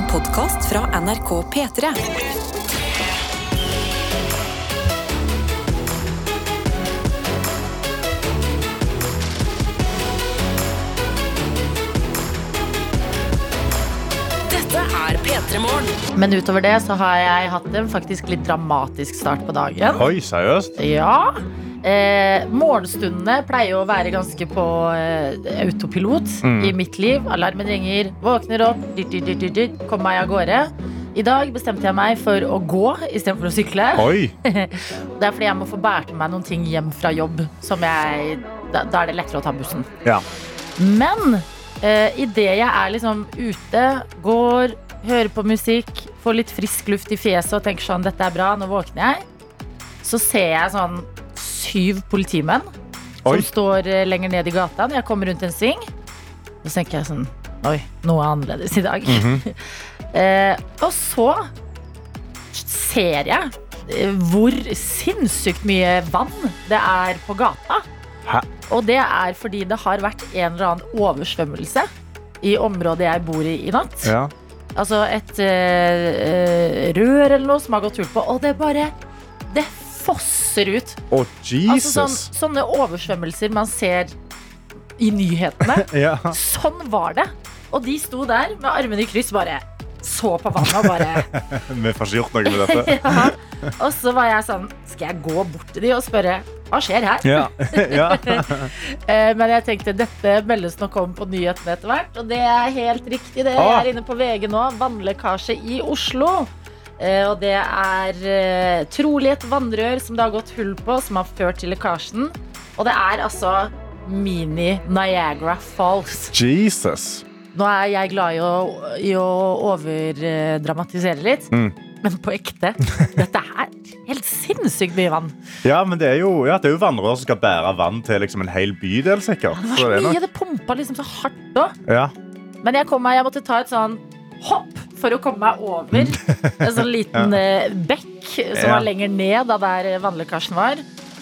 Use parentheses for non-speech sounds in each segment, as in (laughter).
En podkast fra NRK P3. Dette er P3 Morgen. Men utover det så har jeg hatt en faktisk litt dramatisk start på dagen. Oi, seriøst? Ja. Eh, morgenstundene pleier å være ganske på eh, autopilot Mm. i mitt liv. Alarmen ringer, våkner opp, dyrt, dyrt, dyrt, dyrt, dyrt, kommer meg av gårde. I dag bestemte jeg meg for å gå istedenfor å sykle. (laughs) Det er fordi jeg må få bært med meg noen ting hjem fra jobb. Som jeg, da, da er det lettere å ta bussen. Ja. Men eh, idet jeg er liksom ute, går, hører på musikk, får litt frisk luft i fjeset og tenker sånn, dette er bra, nå våkner jeg, så ser jeg sånn syv politimenn som Oi. står eh, lenger ned i gata når jeg kommer rundt en sving. Så tenker jeg sånn, oi, noe er annerledes i dag. (laughs) eh, og så ser jeg eh, hvor sinnssykt mye vann det er på gata. Hæ? Og det er fordi det har vært en eller annen oversvømmelse i området jeg bor i i natt. ja. Altså et eh, eh, rør eller noe som har gått hull på, og det bare Det fosser ut. Å, Altså sånn, sånne oversvømmelser man ser i nyhetene. (laughs) Ja. Sånn var det. Og de sto der med armene i kryss, bare så på vannet og bare Vi får ikke gjort noe med dette. (laughs) ja. Og så var jeg sånn Skal jeg gå bort til de og spørre hva skjer her? Ja. (laughs) ja. Eh, Men jeg tenkte dette meldes nok om på nyhetene etter hvert. Og det er helt riktig. det Jeg Ah. er inne på VG nå. Vannlekkasje i Oslo. Eh, Og det er eh, trolig et vannrør som det har gått hull på, som har ført til lekkasjen. Og det er altså mini Niagara Falls. Jesus. Nå er jeg glad i å, i å overdramatisere litt, Mm. men på ekte. (laughs) Dette er helt sinnssykt mye vann. Ja, men det er jo, ja, det er jo vannrør som skal bære vann til liksom en hel bydel, sikkert. Det var Så så det er mye, det pumpa liksom så hardt òg. Ja. Men jeg kom meg, jeg måtte ta et sånn hopp for å komme meg over en sånn liten (laughs) ja. bekk som Ja. var lenger ned da der vannlekkasjen var.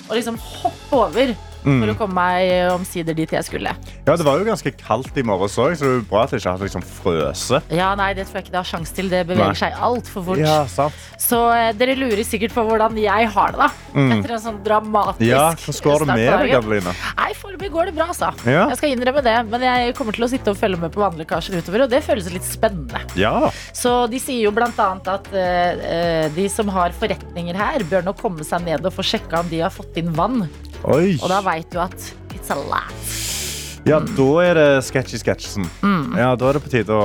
Og liksom hoppe over Mm. for å komme meg eh, omsider dit jeg skulle. ja, det var jo ganske kaldt i morges òg, så det er bra at det ikke har liksom frøse. Ja, nei, det tror jeg ikke det har sjanse til. Det Nei. beveger seg altfor fort. Ja, sant. Så eh, dere lurer sikkert på hvordan jeg har det, da. Mm. Etter en sånn dramatisk Ja, hvordan går det med deg. Adeline? Nei, foreløpig går det bra, altså. Ja. Jeg skal innrømme det, men jeg kommer til å sitte og følge med på vannlekkasjer utover, og det føles litt spennende. Ja. Så de sier jo blant annet at eh, eh, de som har forretninger her, bør nå komme seg ned og få sjekka om de har fått inn vann. Oi. Og da veit du at it's a laugh. Ja, da er det sketchy-sketchen. Mm. Ja, da er det på tide å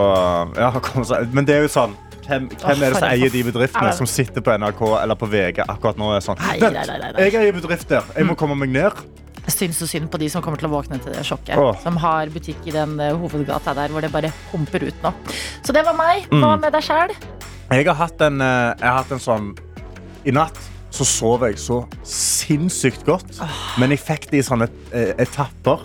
ja, komme seg Men det er jo sånn hvem, hvem er det som eier de bedriftene som sitter på NRK eller på VG akkurat nå? sånn Nei, «Vent, nei, nei, nei, nei. Jeg eier bedrift der. Jeg må komme meg ned. Jeg syns så synd på de som kommer til å våkne til det sjokket. Åh. Som har butikk i den eh, hovedgata der hvor det bare pumper ut nå. Så det var meg. Hva Mm. med deg sjæl? Jeg har hatt en, eh, jeg har hatt en sånn I natt så sov jeg så sinnssykt godt. Men jeg fikk det i sånne eh, etapper.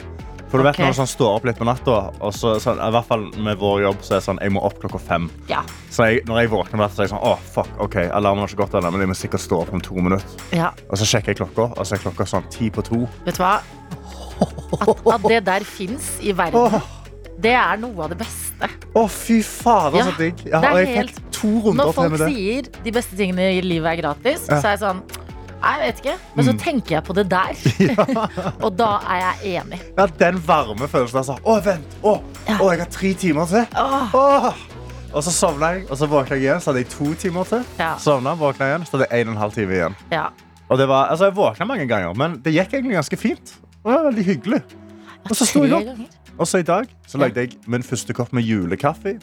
For du vet okay. når du sånn, står opp litt på natta, og så, sånn, i hvert fall med vår jobb, så er det sånn jeg må opp klokka fem. Ja. Så jeg, når jeg våkner, så er jeg sånn Å, fuck, OK, alarmen var ikke godt ennå, men jeg må sikkert stå opp om to minutter. ja. Og så sjekker jeg klokka, og så er klokka sånn ti på to. Vet du hva? At, at det der fins i verden, det er noe av det beste. Å, fy fader, Ja, så digg. Ja, det er helt- to runder Når folk med det. sier de beste tingene i livet er gratis, Ja. så er jeg sånn Nei, jeg vet ikke. Men så Mm. tenker jeg på det der. (laughs) (laughs) og da er jeg enig. Ja, den varme følelsen. Altså. Å, vent! Å, Ja. å, jeg har tre timer til. Åh, Åh! Og så sovna jeg, og så våkna jeg igjen. Så hadde jeg to timer til. Ja. Sovna, våkna igjen, så hadde jeg en og en halv time igjen. ja. Og det var, altså, jeg våkna mange ganger, men det gikk egentlig ganske fint. Det var veldig hyggelig. Og så sto jeg opp. Ganger. Og så i dag så lagde jeg min første kopp med julekaffe.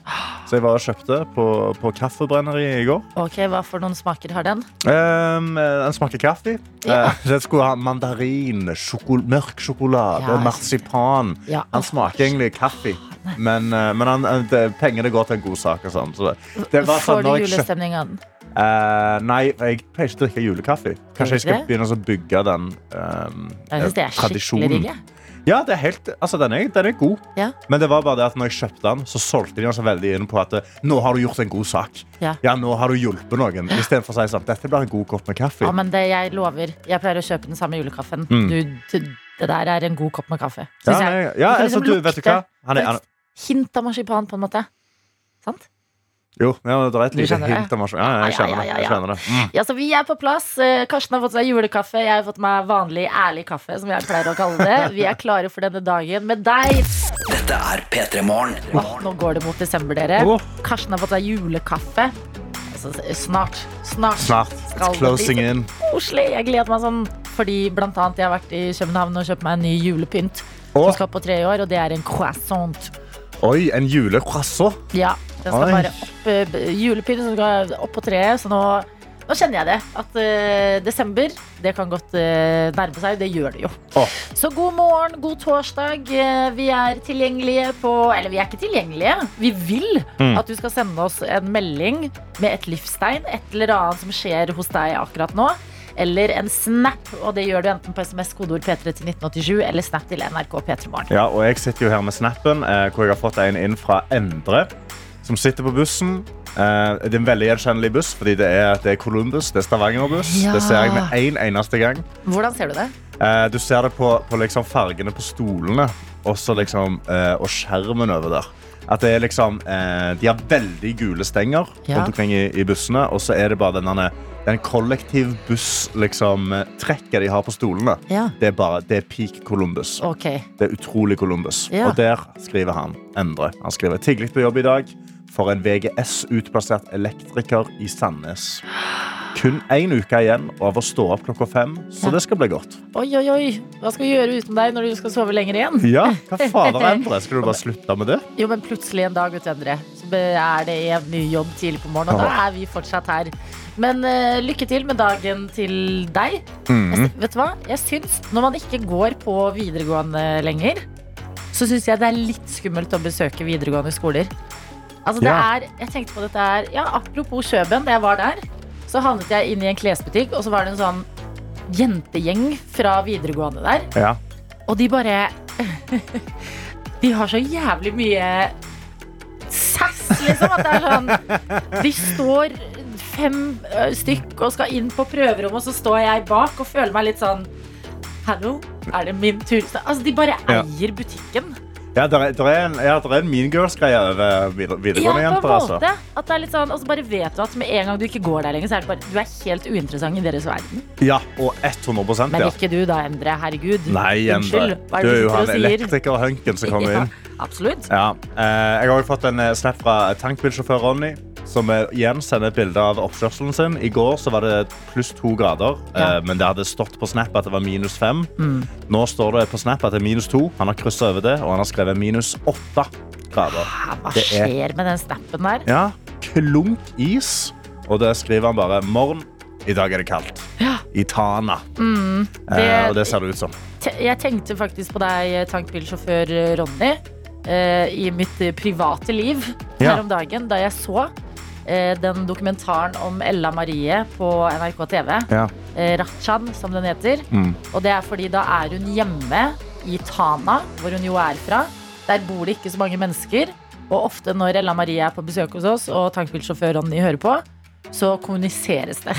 Så jeg var og kjøpte på, på Kaffebrenneriet i går. Ok, Hva for noen smaker har den? Um, den smaker kaffe. Ja. Den skulle ha mandarin, sjokol mørk sjokolade, Ja. marsipan. Ja. Han smaker egentlig kaffe, men, eh, men han, eh, det, pengene går til en god sak. Og sånn, så det, var sånn, Får du julestemning av den? Eh, nei, jeg pleier ikke å drikke julekaffe. Kanskje jeg skal begynne å bygge den um, Jeg synes det er tradisjonen. Skikkelig. Ja, det er helt, altså, den, er, den er god. Ja. Men det var bare det at når jeg kjøpte den, så solgte de den så veldig inn på at eh, nå har du gjort en god sak. Ja. nå har du hjulpet noen. Istedenfor å si sånn, dette blir en god kopp med kaffe. Ja, men det jeg lover. Jeg pleier å kjøpe den samme julekaffen. Mm. Du, du, det der er en god kopp med kaffe. Ja, jeg. ja, jeg, altså, liksom du, vet du hva? Han er, han, hint av marsipan, på en måte. Sant? Jo, ja, det er et lite hint om Ja, ja, jeg Ja, kjenner det. Jeg ja. kjenner det. Mm. Ja, så Vi er på plass. Eh, Karsten har fått seg julekaffe. Jeg har fått meg vanlig, ærlig kaffe, som jeg pleier å kalle det. Vi er klare for denne dagen med deg. Dette er P3 Morgen. Oh, nå går det mot desember, dere. Oh. Karsten har fått seg julekaffe. Altså, snart. Snart. Snart. It's closing in. Koselig. Jeg gleder meg sånn. Fordi blant annet jeg har vært i København og kjøpt meg en ny julepynt. Oh. Som skal på tre år, og det er en croissant. Oi, en julecroissant. Ja, den skal Oi. bare opp eh, Julepynt som skal opp på treet, så nå, nå kjenner jeg det. At uh, desember, det kan godt uh, nærme seg. Det gjør det jo. Oh. Så god morgen, god torsdag. Vi er tilgjengelige på Eller vi er ikke tilgjengelige. Vi vil Mm. at du skal sende oss en melding med et livstegn. Et eller annet som skjer hos deg akkurat nå. Eller en snap, og det gjør du enten på SMS kodeord P3 til 1987 eller snap til NRK P3 Morgen. Ja, og jeg sitter jo her med snappen, eh, hvor jeg har fått en inn fra Endre, som sitter på bussen. Uh, det er en veldig gjenkjennelig buss, fordi det er, det er Columbus, det er Stavanger-buss. Ja. Det ser jeg med en eneste gang. Hvordan ser du det? Uh, du ser det på, på liksom fargene på stolene, liksom, uh, og skjermen over der. At det er liksom, de har veldig gule stenger Ja. rundt omkring i, i bussene, og så er det bare denne, den kollektiv buss liksom, de har på stolene. Ja. Det er bare, det er peak Columbus. Okay. Det er utrolig Columbus. Og der skriver han Endre. Han skriver tidlig på jobb i dag for en VGS-utplassert elektriker i Sandnes. Kun én uke igjen av å stå opp klokka fem, så det skal bli godt. Oi, oi, oi. Hva skal vi gjøre uten deg når du skal sove lenger igjen? Ja, hva (laughs) fader, Endre? Skal du bare slutte med det? Jo, men plutselig en dag, vet du, Endre, så er det en ny jobb tidlig på morgenen, og da er vi fortsatt her. Men uh, lykke til med dagen til deg. Mm. Jeg, vet du hva? Jeg syns, når man ikke går på videregående lenger, så syns jeg det er litt skummelt å besøke videregående skoler. Altså, det Ja. er, jeg tenkte på dette her, ja, apropos Kjøben, da jeg var der, så havnet jeg inn i en klesbutikk, og så var det en sånn jentegjeng fra videregående der. Ja. Og de bare (laughs) De har så jævlig mye sass, liksom. At det er sånn De står fem ø, stykk og skal inn på prøverommet, og så står jeg bak og føler meg litt sånn Hallo, er det min tur? Altså, de bare Ja. eier butikken. Ja, det er, der er en, ja, der er en Mean Girls-greie over Ja, videregående en jenter. Altså. At det er litt sånn, og så bare vet du at med en gang du ikke går der lenger, så er det bare Du er helt uinteressant i deres verden. Ja, og 100 Men ikke du da, Endre. Herregud. Nei, Endre. Hva er Du er jo han elektrikerhunken som kommer (laughs) Ja, inn. absolutt. Ja. Eh, jeg har også fått en eh, snap fra tankbilsjåfør Ronny, som eh, igjen sender et bilde av oppførselen sin. I går så var det pluss to grader, Ja. eh, men det hadde stått på snap at det var minus fem. Mm. Nå står det på snap at det er minus to. Han har kryssa over det, og han har skrevet minus åtte grader. Hva Det er- skjer med den snappen der? Ja, klunk is. Og det skriver han bare morgen. I dag er det kaldt. Ja. I Tana. Mm, Eh, og det ser det ut som. Jeg tenkte faktisk på deg, tankbilsjåfør eh, Ronny, eh, i mitt eh, private liv Ja. her om dagen, da jeg så eh, den dokumentaren om Ella Marie på NRK TV. Ja. Eh, Ratchan, som den heter. Mm. Og det er fordi da er hun hjemme i Tana, hvor hun jo er fra. Der bor det ikke så mange mennesker. Og ofte når Ella Marie er på besøk hos oss, og tankbilsjåfør Ronny hører på, så kommuniseres det.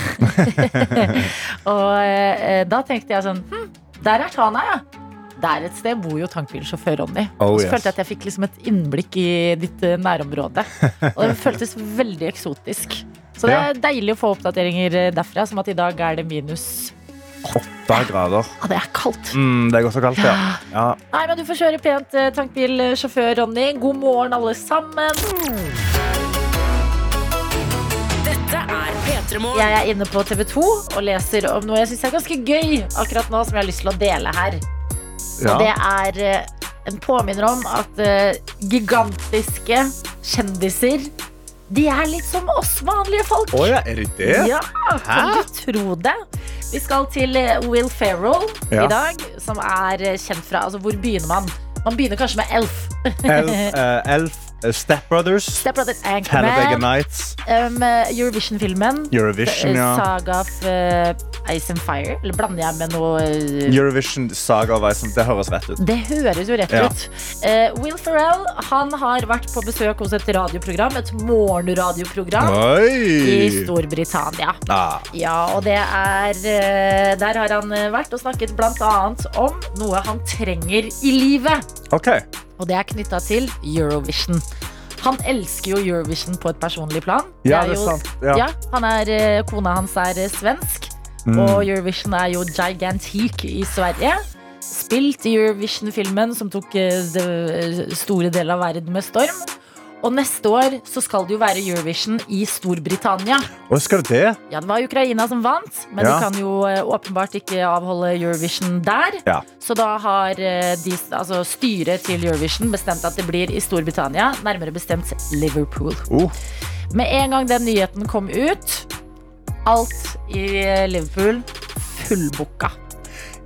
(laughs) (laughs) og eh, da tenkte jeg sånn hm, Der er Tana, ja. Der et sted bor jo tankbilsjåfør Ronny. Oh, og så yes. følte jeg at jeg fikk liksom et innblikk i ditt eh, nærområde. Og det føltes veldig eksotisk. Så det Ja. er deilig å få oppdateringer eh, derfra, som at i dag er det minus Åtte grader. Ja, det er kaldt. Mm, det er også kaldt, ja. ja. Nei, men Du får kjøre pent, eh, tankbilsjåfør Ronny. God morgen, alle sammen. Dette er P3 Jeg er inne på TV 2 og leser om noe jeg syns er ganske gøy akkurat nå, som jeg har lyst til å dele her. Og det er eh, en påminner om at eh, gigantiske kjendiser de er litt som oss vanlige folk. Å ja, er det det? Ja, kan du tro det? Vi skal til eh, Will Ferrell Ja. i dag, som er kjent fra Altså, hvor begynner man? Man begynner kanskje med Elf. Elf, uh, Elf Step Brothers, Step Brothers Anchorman, Nights, um, Eurovision-filmen. Eurovision, ja. Saga of uh, Ice and Fire. Eller blander jeg med noe uh, Eurovision Saga of Ice, det høres rett ut. Det høres jo rett Ja. ut. Uh, Will Ferrell han har vært på besøk hos et radioprogram, et morgenradioprogram i Storbritannia. Ah, Ja, og det er eh, Der har han eh, vært og snakket annet om noe han trenger i livet. OK. Og det er knytta til Eurovision. Han elsker jo Eurovision på et personlig plan. Ja, er det er jo- sant. Ja. Ja, han er, eh, kona hans er eh, svensk, Mm. og Eurovision er jo gigantic i Sverige. Spilt i Eurovision-filmen som tok eh, store deler av verden med storm. Og neste år så skal det jo være Eurovision i Storbritannia. Og skal det det? Ja, det var Ukraina som vant, men Ja. de kan jo eh, åpenbart ikke avholde Eurovision der. Ja. Så da har eh, de, altså styret til Eurovision bestemt at det blir i Storbritannia, nærmere bestemt Liverpool. Oh. Med en gang den nyheten kom ut, alt i Liverpool fullbooka.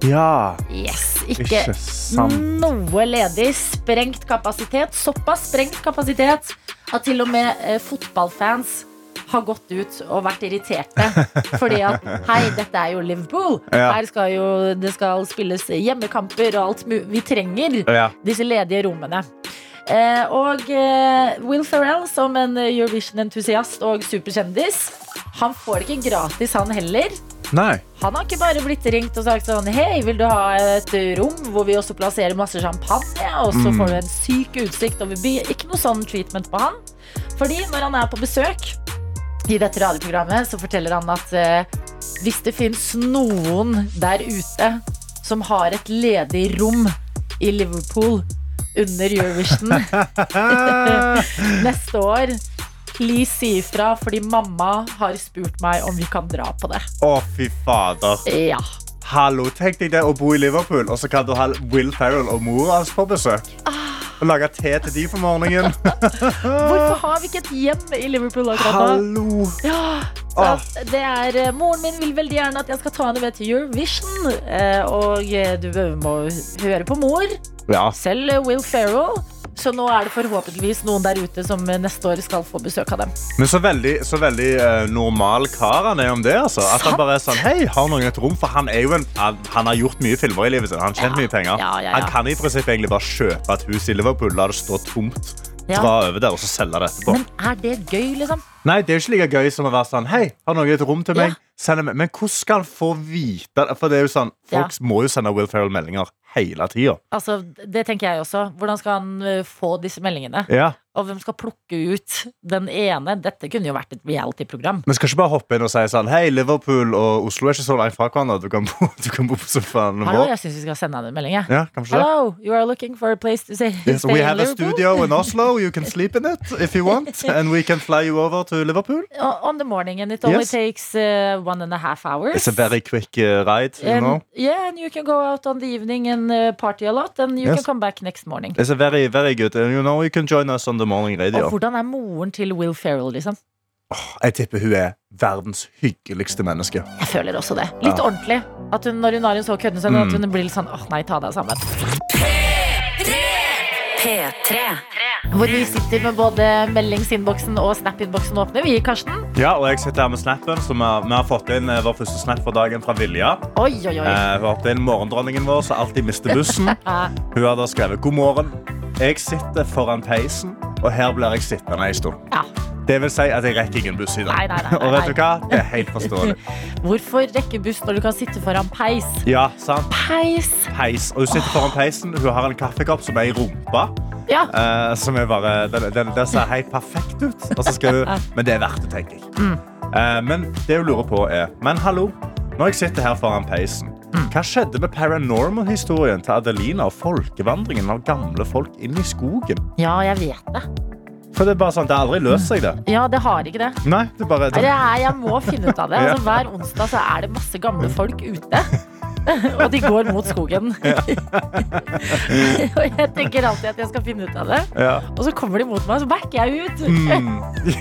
Ja, Yes, ikke, ikke noe ledig. Sprengt kapasitet. Såpass sprengt kapasitet at til og med eh, fotballfans har gått ut og vært irriterte. (laughs) Fordi at hei, dette er jo Liverpool. Ja. Her skal jo det skal spilles hjemmekamper og alt Vi trenger Ja. disse ledige rommene. Eh, og eh, Will Ferrell, som en Eurovision-entusiast og superkjendis, han får det ikke gratis, han heller. Nei. Han har ikke bare blitt ringt og sagt sånn Hei, vil du ha et rom hvor vi også plasserer masse champagne, og så får du en syk utsikt over byen? Ikke noe sånn treatment på han. Fordi når han er på besøk i dette radioprogrammet, så forteller han at eh, hvis det fins noen der ute som har et ledig rom i Liverpool under Eurovision (laughs) (laughs) neste år, please si ifra, fordi mamma har spurt meg om vi kan dra på det. Å, fy fader. Ja. Hallo, tenk deg det å bo i Liverpool, og så kan du ha Will Ferrell og mora hans på besøk. Og lage te til de for morgenen. (laughs) Hvorfor har vi ikke et hjem i Liverpool akkurat nå? Hallo. Ja, så det er, eh, Moren min vil veldig gjerne at jeg skal ta henne med til Eurovision. eh, Og eh, du må høre på mor. Ja. Selv Will Ferrell. Så nå er det forhåpentligvis noen der ute som neste år skal få besøk av dem. Men så veldig, så veldig uh, normal kar han er om det. Altså. At han bare er sånn, hei, har noen et rom? For han, er jo en, han, har gjort mye filmer i livet sitt. Han tjent Ja. mye penger. Ja, ja. Han kan i prinsippet egentlig bare kjøpe et hus i Liverpool, la det stå tomt, dra over der og så selge det etterpå. Men er det gøy, liksom? Nei, det er jo ikke like gøy som å være sånn, hei, har noen et rom til meg? Men hvordan skal han få vite det? For det er jo sånn, folk må jo sende Will Ferrell meldinger hele tida. Altså, Det tenker jeg også. Hvordan skal han eh, få disse meldingene? Ja. Og hvem skal plukke ut den ene? Dette kunne jo vært et reality-program. Men skal ikke bare hoppe inn og si sånn Hei, Liverpool og Oslo er ikke så langt fra hverandre. Du kan bo, du kan bo på sofaen Hallo, jeg syns vi skal sende han en melding. jeg. Ja. Hello, you are looking for a place to stay, Yes, stay we have a studio in Oslo. You can sleep in it if you want. (laughs) And we can fly you over to Liverpool. On the morning, and it only Yes. takes uh, one and a half hours. It's a very quick uh, ride, you and, know. Yeah, and you can go out on the evening and uh, party a lot, and you Yes. can come back next morning. It's a very, very good. And you know, you can join us on the morning Og hvordan er moren til Will Ferrell, liksom? Jeg tipper hun er verdens hyggeligste menneske. Jeg føler også det. Litt Ja. ordentlig. At hun, når hun har en så køddende sønn, Mm. at hun blir litt sånn åh nei, ta deg sammen. P3. Hvor vi sitter med både meldingsinnboksen og snap-innboksen åpne, vi, Karsten. Ja, og jeg sitter her med snappen, så vi har, vi har fått inn eh, vår første snap for dagen fra Vilja. Oi, oi, oi. Eh, hun har fått inn morgendronningen vår, som alltid mister bussen. (laughs) Hun har da skrevet God morgen. Jeg sitter foran peisen, og her blir jeg sittende en stund. Ja. Det vil si at jeg rekker ingen buss i dag. Nei, nei, nei, (laughs) og vet du hva? Det er helt forståelig. (laughs) Hvorfor rekke buss når du kan sitte foran peis? Ja, sant? Peis! Peis. Og hun sitter foran peisen. Hun har en kaffekopp som er i rumpa. Ja. Uh, som er bare, den, den, den ser helt perfekt ut. Og så skal hun, (laughs) men det er verdt det, tenker jeg. Mm. Uh, men det hun lurer på, er Men hallo, når jeg sitter her foran peisen. Hva skjedde med paranormal-historien til Adelina og folkevandringen av gamle folk inn i skogen? ja, jeg vet det. For det er bare sånn, det har aldri løst seg, det. Ja, det har ikke det. Nei, det er bare det er, jeg må finne ut av det. (laughs) Altså, hver onsdag så er det masse gamle folk ute. (laughs) Og de går mot skogen. (laughs) (laughs) og jeg tenker alltid at jeg skal finne ut av det. ja. Og så kommer de mot meg, og så backer jeg ut. Mm.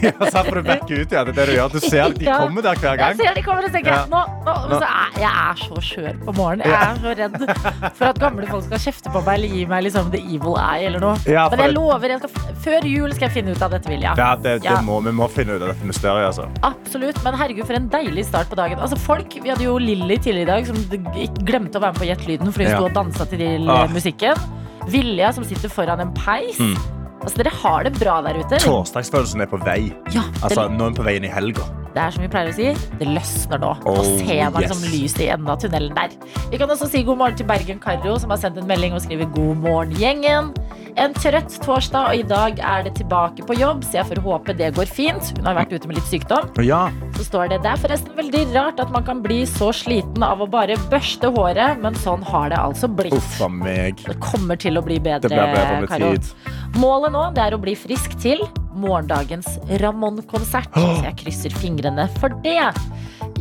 ja, så får du backe ut, ja. Det er det du gjør. Du ser de kommer der hver gang. Jeg ser de kommer og tenker Ja. nå, nå, så er, Jeg er så skjør på morgenen. Jeg er så redd for at gamle folk skal kjefte på meg eller gi meg liksom the evil eye eller noe. Men jeg lover, jeg skal, før jul skal jeg finne ut av dette, Vilja. Ja, det, det må, vi må finne ut av dette mysteriet, altså. Absolutt, men herregud, for en deilig start på dagen. Altså folk, Vi hadde jo Lilly tidligere i dag, som glemte å være med på Gjett lyden fordi hun Ja. sto og dansa til eh, Ah. musikken. Vilja som sitter foran en peis. Mm. Altså, Dere har det bra der ute. Torsdagsfølelsen er på vei. Ja, Altså, Nå er vi på vei inn i helga. det er som vi pleier å si, det løsner nå. Nå Oh, ser man yes. liksom lyset i enden av tunnelen der. Vi kan også si god morgen til Bergen Karro, som har sendt en melding og skriver god morgen, gjengen. En trøtt torsdag, og i dag er det tilbake på jobb, så jeg får håpe det går fint. Hun har vært ute med litt sykdom. Ja. Så står det Det er forresten veldig rart at man kan bli så sliten av å bare børste håret, men sånn har det altså blitt. Uff a meg. Det kommer til å bli bedre, Det blir bedre med Karo. tid. Målet nå det er å bli frisk til morgendagens Ramón-konsert. Så jeg krysser fingrene for det.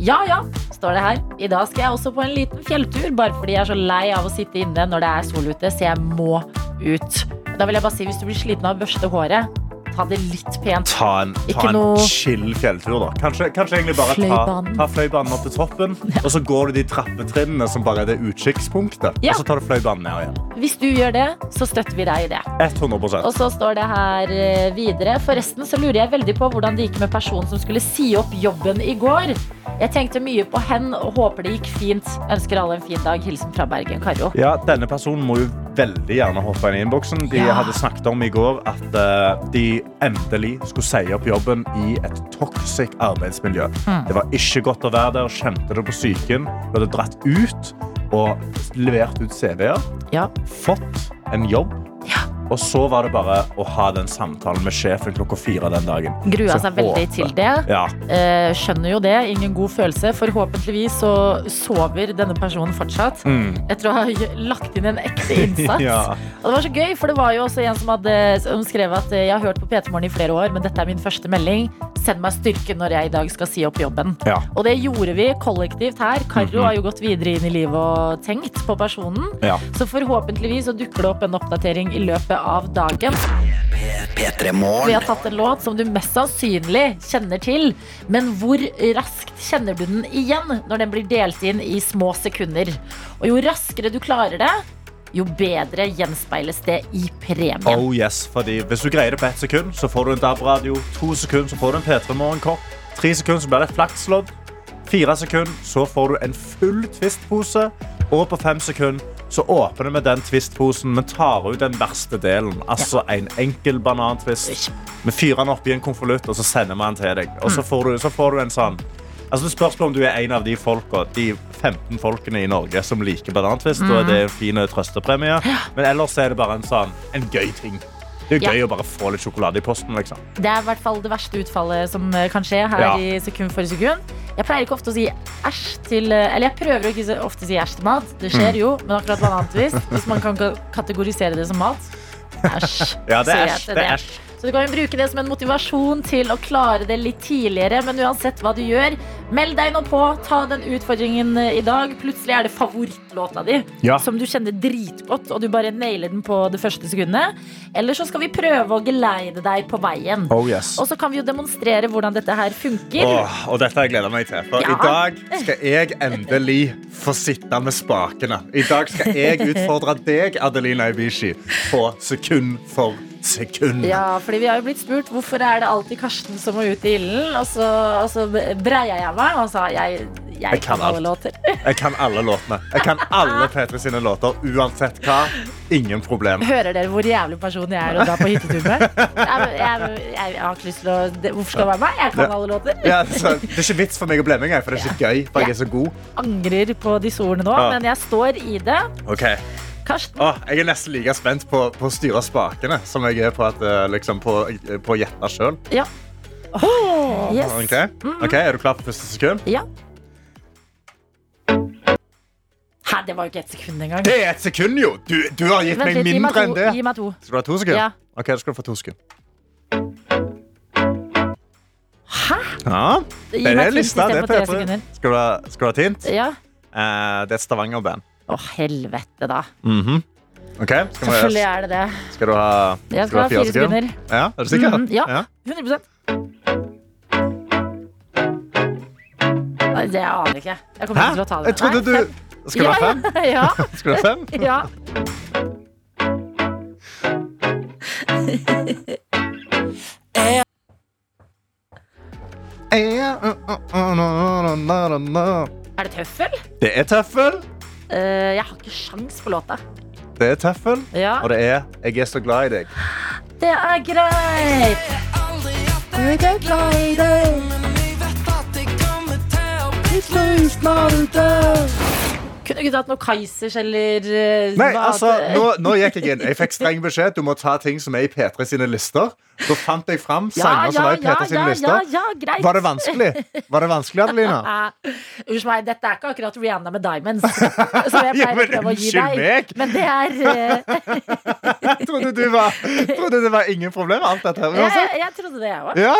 Ja ja, står det her. I dag skal jeg også på en liten fjelltur, bare fordi jeg er så lei av å sitte inne når det er sol ute, så jeg må ut. Da vil jeg bare si, hvis du blir sliten av å børste håret, ta det litt pent. Ta en, ta en chill fjelltur, da. Kanskje, kanskje egentlig bare ta, Fløibanen. ta fløibanen opp til toppen, og så går du de trappetrinnene som bare er det utkikkspunktet. Ja. Og så tar du fløibanen ned igjen. Hvis du gjør det, så støtter vi deg i det. 100% Og så står det her eh, videre. Forresten så lurer jeg veldig på hvordan det gikk med personen som skulle si opp jobben i går. Jeg tenkte mye på hen og håper det gikk fint. Ønsker alle en fin dag. Hilsen fra Bergen Karo. Ja, Denne personen må jo veldig gjerne hoppe inn i innboksen. De Ja. hadde snakket om i går at uh, de endelig skulle si opp jobben i et toxic arbeidsmiljø. Mm. Det var ikke godt å være der. Kjente det på psyken. Du hadde dratt ut og levert ut CV-er. Ja. Fått en jobb. Ja. Og så var det bare å ha den samtalen med sjefen klokka fire den dagen. Grua seg veldig til det. Ja, Eh, skjønner jo det. Ingen god følelse. Forhåpentligvis så sover denne personen fortsatt. Mm. Etter å ha lagt inn en ekte (laughs) innsats. Ja. Og det var så gøy, for det var jo også en som hadde som skrev at eh, jeg har hørt på P3 Morgen i flere år, men dette er min første melding. Send meg styrke når jeg i dag skal si opp jobben. Ja. Og det gjorde vi kollektivt her. Karo -hmm. har jo gått videre inn i livet og tenkt på personen. Så forhåpentligvis så dukker det opp en oppdatering i løpet av dagen. P3 Vi har tatt en låt som du mest sannsynlig kjenner til. Men hvor raskt kjenner du den igjen når den blir delt inn i små sekunder? Og jo raskere du klarer det, jo bedre gjenspeiles det i premien. Oh yes, fordi Hvis du greier det på ett sekund, så får du en DAB-radio. To sekunder, så får du en P3 Morgenkopp. Tre sekunder, så blir det et flakslodd. Fire sekunder, så får du en full Twist-pose. Og på fem sekunder så åpner vi den Twist-posen, men tar ut den verste delen. Altså en enkel banantvist. Vi fyrer den opp i en konvolutt, og så sender vi den til deg. Og så får du, så får du en sånn Altså Det spørs om du er en av de folka, de 15 folkene i Norge som liker banantvist. Og det er en fin trøstepremie. Men ellers er det bare en sånn En gøy ting. Det er jo gøy å bare få litt sjokolade i posten. liksom Det er i hvert fall det verste utfallet som eh, kan skje her Ja. i sekund for sekund. Jeg pleier ikke ofte å si æsj til eh, Eller jeg prøver ikke ofte å si æsj til mat. Det skjer Mm. jo, men akkurat banantvist, hvis man kan kategorisere det som mat Æsj. (laughs) Ja, det er æsj. Så du kan bruke det som en motivasjon til å klare det litt tidligere. Men uansett hva du gjør, meld deg nå på. Ta den utfordringen eh, i dag. Plutselig er det favorittlåta di Ja. som du kjenner dritgodt, og du bare nailer den på det første sekundet. Eller så skal vi prøve å geleide deg på veien. Oh yes. Og så kan vi jo demonstrere hvordan dette her funker. Åh, og dette har jeg gleda meg til. For Ja. i dag skal jeg endelig få sitte med spakene. I dag skal jeg utfordre deg, Adelina Ibishi, på sekund for sekund. Ja, fordi vi har jo blitt spurt hvorfor er det alltid Karsten som må ut i ilden. Og så, og så breia jeg meg og sa jeg, jeg, Jeg kan kan alle låter. Jeg kan alle låtene. Jeg kan alle P3 sine låter, uansett hva. Ingen problem. Hører dere hvor jævlig person jeg er å dra på hyttetur med? (laughs) Jeg, jeg, jeg, jeg har ikke lyst til å Hvorfor skal det være meg? Jeg kan alle låter. Ja, så, det er ikke vits for meg å bli med engang, for det er ikke gøy. For jeg er så god. Angrer på disse ordene nå, men jeg står i det. Ok Karsten, Åh, Jeg er nesten like spent på, på å styre spakene som jeg er på, at, eh, liksom, på, på å gjette sjøl. ja. Åh, yes. okay. Ok, Er du klar for første sekund? Ja. Hæ, det var jo ikke ett sekund engang. Det er ett sekund, jo! Du, du har gitt Vent meg litt, gi meg mindre to. enn det. Gi meg to. Skal du ha to sekunder? Ja. Ok, da skal du få to sekunder. Hæ? Ja, det er lista. Det er P3. Skal du ha, skal du ha et hint? Ja. Eh, det er et Stavanger-band. Å, helvete, da. Mhm. Ok, skal, Selvfølgelig er det det. skal du ha, Jeg skal du ha fire sekunder? Ja, er du sikker? Mhm, ja. 100 Nei, det aner jeg ikke. Jeg kommer Hæ? ikke til å ta det. Jeg trodde du. (laughs) (laughs) Skal du ha fem? (laughs) Ja, Skal du ha fem? ja. Er det tøffel? Det er tøffel. Eh, jeg har ikke sjans på låta. Det er tøffel, ja. og det er 'Jeg er så glad i deg'. Det er greit. Jeg er glad i deg. men vi vet at det kommer Til slutt når du dør. Kunne du ikke tatt noe Kaizers eller eh, Nei, altså, nå, nå gikk jeg inn. Jeg fikk (laughs) streng beskjed. Du må ta ting som er i P3 sine lister. Da fant jeg fram ja, ja, som var i P3 sine ja, ja, lister. ja, greit. Var det vanskelig? Var det vanskelig, Adelina? (laughs) Unnskyld meg, dette er ikke akkurat Rihanna med diamonds. (laughs) Som jeg Ja, pleier å prøve å gi deg. meg. Men det er eh, Trodde du var, trodde det var ingen problem alt dette her? jeg, jeg, jeg trodde det, jeg òg. Ja.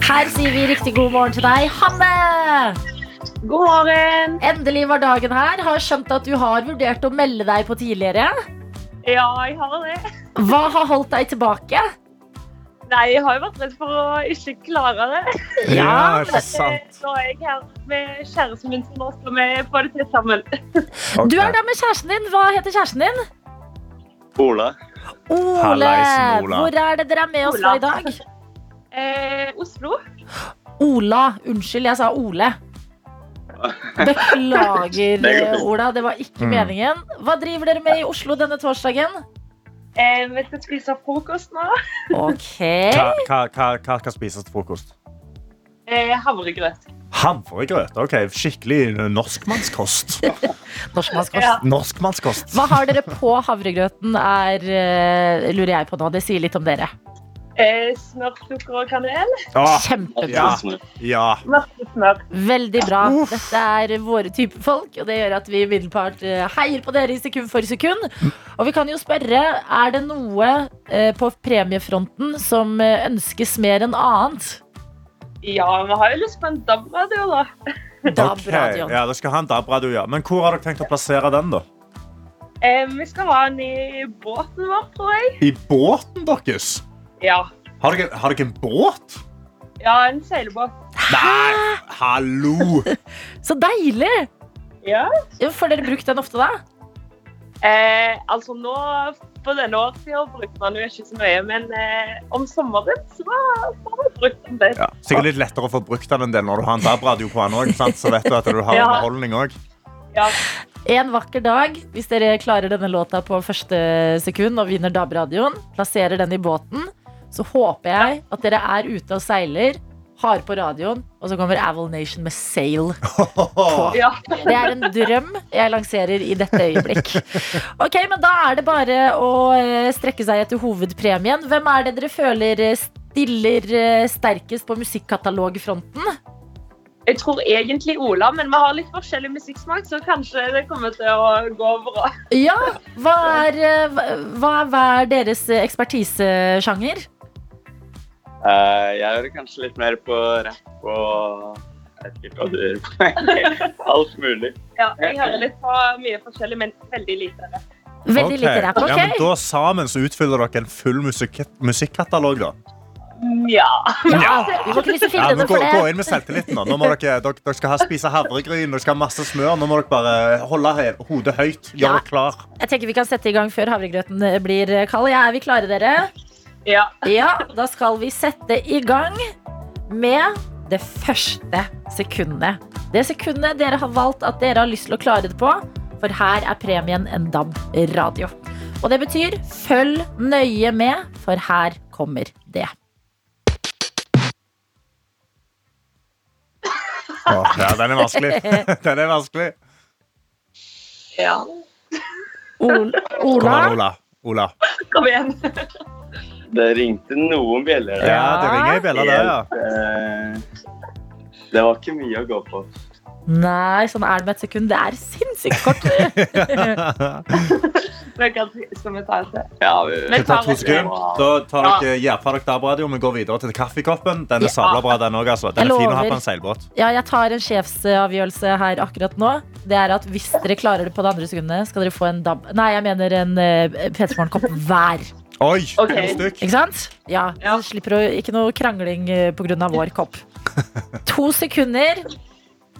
Her sier vi riktig god morgen til deg, Hanne! God morgen! Endelig var dagen her. Har skjønt at du har vurdert å melde deg på tidligere. Ja, jeg har det. Hva har holdt deg tilbake? Nei, jeg har jo vært redd for å ikke klare det. Ja, det er sant. Nå er jeg her med kjæresten min, så nå skal vi få det til sammen. (laughs) Du er der med kjæresten din. Hva heter kjæresten din? Ola. Ole. Ola. Hvor er det dere er med oss fra i dag? (laughs) Eh, Oslo. Ola. Unnskyld, jeg sa Ole. Beklager. Ola. Det var ikke Mm. meningen. Hva driver dere med i Oslo denne torsdagen? Eh, vi skal spise frokost nå. (laughs) Ok. Hva, hva, hva, hva spises til frokost? Eh, havregrøt. Havregrøt. ok, Skikkelig norskmannskost. (laughs) Norskmannskost. Ja. Norskmannskost. Hva har dere på havregrøten, er, eh, lurer jeg på nå. Det sier litt om dere. Eh, smør, sukker og kanel. Ah, Kjempebra. Ja. ja. Masse smør. Veldig bra. Dette er våre type folk, og det gjør at vi umiddelbart eh, heier på dere i sekund for sekund. Og vi kan jo spørre, er det noe eh, på premiefronten som eh, ønskes mer enn annet? Ja, vi har jo lyst på en DAB-radio, da. (laughs) DAB-radioen. Okay. Ja, Dere skal ha en DAB-radio, ja. Men hvor har dere tenkt å plassere den? da? Eh, vi skal ha den i båten vår, tror jeg. I båten deres? Ja. Har dere, har dere en båt? Ja, en seilbåt. Nei, hallo! (laughs) Så deilig! Ja. Ja, Får dere brukt den ofte, da? Eh, altså nå, på denne årstida brukte man jo ikke så mye, men eh, om sommeren så har vi brukt den litt. Ja, sikkert litt lettere å få brukt den en del når du har en DAB-radio på den òg. Så vet du at du har Ja. underholdning òg. Ja. En vakker dag, hvis dere klarer denne låta på første sekund og vinner DAB-radioen, plasserer den i båten, så håper jeg at dere er ute og seiler, har på radioen, og så kommer Aval Nation med sail. (laughs) ja. Det er en drøm jeg lanserer i dette øyeblikk. Ok, men Da er det bare å eh, strekke seg etter hovedpremien. Hvem er det dere føler eh, stiller eh, sterkest på musikkatalogfronten? Jeg tror egentlig Ola, men vi har litt forskjellig musikksmak, så kanskje det kommer til å gå bra. Ja, hva er, hva- er hver deres ekspertisesjanger? Eh, jeg hører kanskje litt mer på rapp og Jeg vet ikke hva du hører på. (laughs) Alt mulig. Ja, jeg hører litt på mye forskjellig, men veldig lite. rap. Veldig okay. lite rapp. Ja, men da sammen så utfyller dere en full musikk musikkatalog, da. Nja. Ja. Ja, gå, gå inn med selvtilliten. nå. Nå må dere, dere, dere skal ha, spise havregryn, dere skal ha masse smør. Nå må dere bare holde hodet høyt. Gjør Ja. dere klar. Jeg tenker Vi kan sette i gang før havregrøten blir kald. Ja, er vi klare, dere? Ja. Ja, da skal vi sette i gang med det første sekundet. Det sekundet dere har valgt at dere har lyst til å klare det på. For her er premien en DAB-radio. Og det betyr følg nøye med, for her kommer det. Åh, ja, den er vanskelig. (laughs) Den er vanskelig. ja. Ola. Ola. Kom igjen. Det ringte noen bjeller. Ja, det ringer ei bjelle der, ja. Eh, det var ikke mye å gå på. Nei, sånn er det med et sekund. Det er sinnssykt kort. (laughs) Skal vi ta det? Ja, vi, Det tar to sekunder. Da tar dere gjør fra dere DAB-radio. Vi går videre til kaffekoppen. Den er Ja. sabla bra, den òg. Altså. Den er fin å ha på en seilbåt. Ja, jeg tar en sjefsavgjørelse her akkurat nå. Det er at Hvis dere klarer det på det andre sekundet, skal dere få en DAB Nei, jeg mener en uh, P3 Morgen-kopp hver. Oi, Okay. to stykk. Ikke sant? Ja, Ja. Så slipper du ikke noe krangling pga. på grunn av vår kopp. (laughs) To sekunder.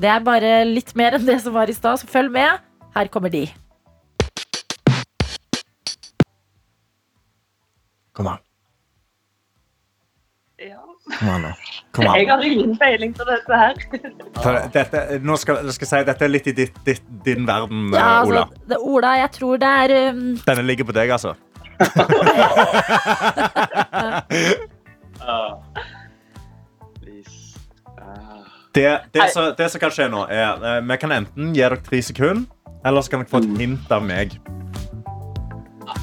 Det er bare litt mer enn det som var i stad, så følg med. Her kommer de. Kom an. Ja. Kom an nå. Kom Jeg har ingen peiling på dette her. Dette, nå skal, jeg si, dette er litt i ditt, ditt, din verden, Ja, eh, altså, Ola. det, Ola, jeg tror det er um, Denne ligger på deg, altså det, det, som, det, som, kan skje nå, er eh, vi kan enten gi dere tre sekunder, eller så kan dere få et mm. hint av meg.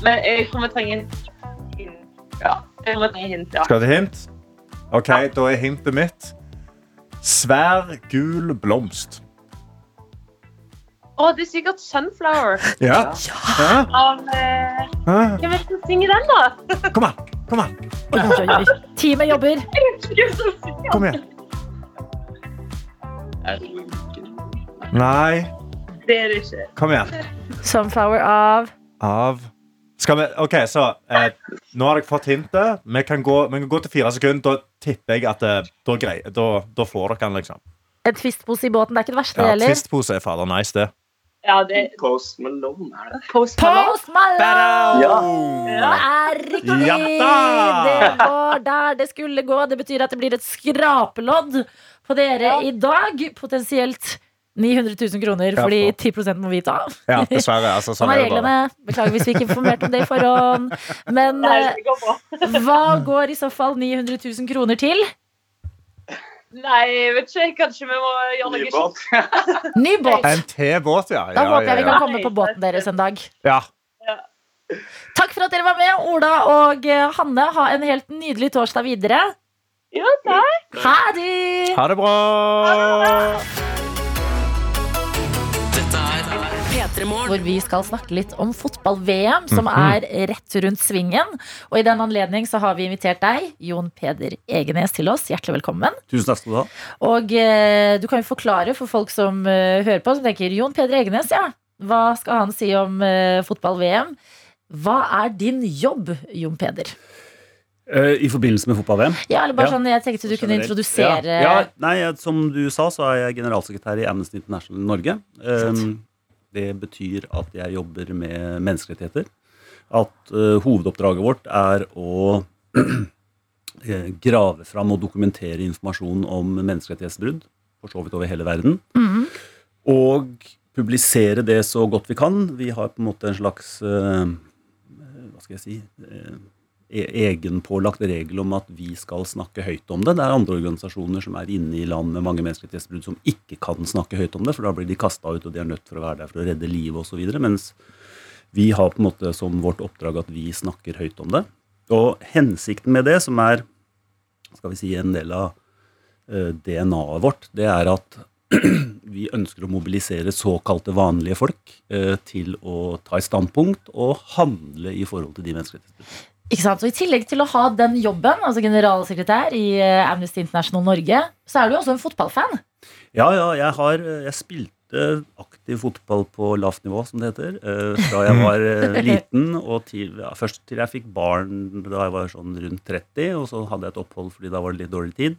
Men jeg kommer trenge hint. Trenge hint, ja. Skal du hint? OK, ja. da er hintet mitt svær, gul blomst. Å, det er sikkert Sunflower. Ja. ja. Av eh. Hvem er det som synger den, da? Kom an. Kom an. Oi, oi, oi. Teamet jobber. (laughs) Kom igjen. Nei, Det er det ikke. kom igjen. Sunflower av Av Skal vi OK, så eh, Nå har dere fått hintet. Vi kan gå, vi kan gå til fire sekunder. Da tipper jeg at det, da, grei, da, da får dere den, liksom. en twistpose i båten. Det er ikke det verste, det Ja, heller. Twistpose er fader nice, det. Ja, det Post Malone, er det? Post Malone. Post Malone! Ja. Det er riktig! Ja! Det var der det skulle gå. Det betyr at det blir et skrapelodd på dere i dag. Potensielt 900 000 kroner, fordi for- 10 må vi ta. Ja, dessverre. Altså, Sånn er reglene. Beklager hvis vi ikke informerte om det i forhånd. Men Nei, eh, hva går i så fall 900 000 kroner til? Nei, jeg vet ikke. Kanskje vi må gjøre noe Nybåt. (laughs) Ny båt. En T-båt, ja. Da ja, håper jeg vi kan komme på båten deres en dag. ja. Takk for at dere var med, Ola og eh, Hanne. Ha en helt nydelig torsdag videre. Ja, takk. Ha det! Ha det bra! Dette Hvor vi skal snakke litt om fotball-VM, som er rett rundt svingen. Og i den anledning så har vi invitert deg, Jon Peder Egenes, til oss. Hjertelig velkommen. Tusen takk skal du ha. Og eh, du kan jo forklare for folk som eh, hører på, som tenker Jon Peder Egenes, ja. Hva skal han si om eh, fotball-VM? Hva er din jobb, Jon Peder? Eh, I forbindelse med fotball-VM. Ja, eller bare Ja. sånn, jeg tenkte du kunne introdusere ja. ja, nei, Som du sa, så er jeg generalsekretær i Amnesty International Norge. Um, det betyr at jeg jobber med menneskerettigheter. At uh, hovedoppdraget vårt er å (clears throat) eh, grave fram og dokumentere informasjon om menneskerettighetsbrudd, for så vidt over hele verden. Mhm. Og publisere det så godt vi kan. Vi har på en måte en slags uh, Hva skal jeg si e- egenpålagt regel om at vi skal snakke høyt om det. Det er andre organisasjoner som er inne i land med mange menneskerettighetsbrudd som ikke kan snakke høyt om det, for da blir de kasta ut, og de er nødt for å være der for å redde livet osv. Mens vi har på en måte som vårt oppdrag at vi snakker høyt om det. Og hensikten med det, som er skal vi si, en del av eh, DNA-et vårt, det er at (clears throat) vi ønsker å mobilisere såkalte vanlige folk eh, til å ta et standpunkt og handle i forhold til de menneskerettighetsbruddene. Ikke sant? Og I tillegg til å ha den jobben, altså generalsekretær i eh, Amnesty International Norge, så er du også en fotballfan. Ja, ja, jeg har Jeg spilte aktiv fotball på lavt nivå, som det heter, eh, fra jeg var eh, liten og til ja, Først til jeg fikk barn da jeg var sånn rundt 30, og så hadde jeg et opphold fordi da var det litt dårlig tid.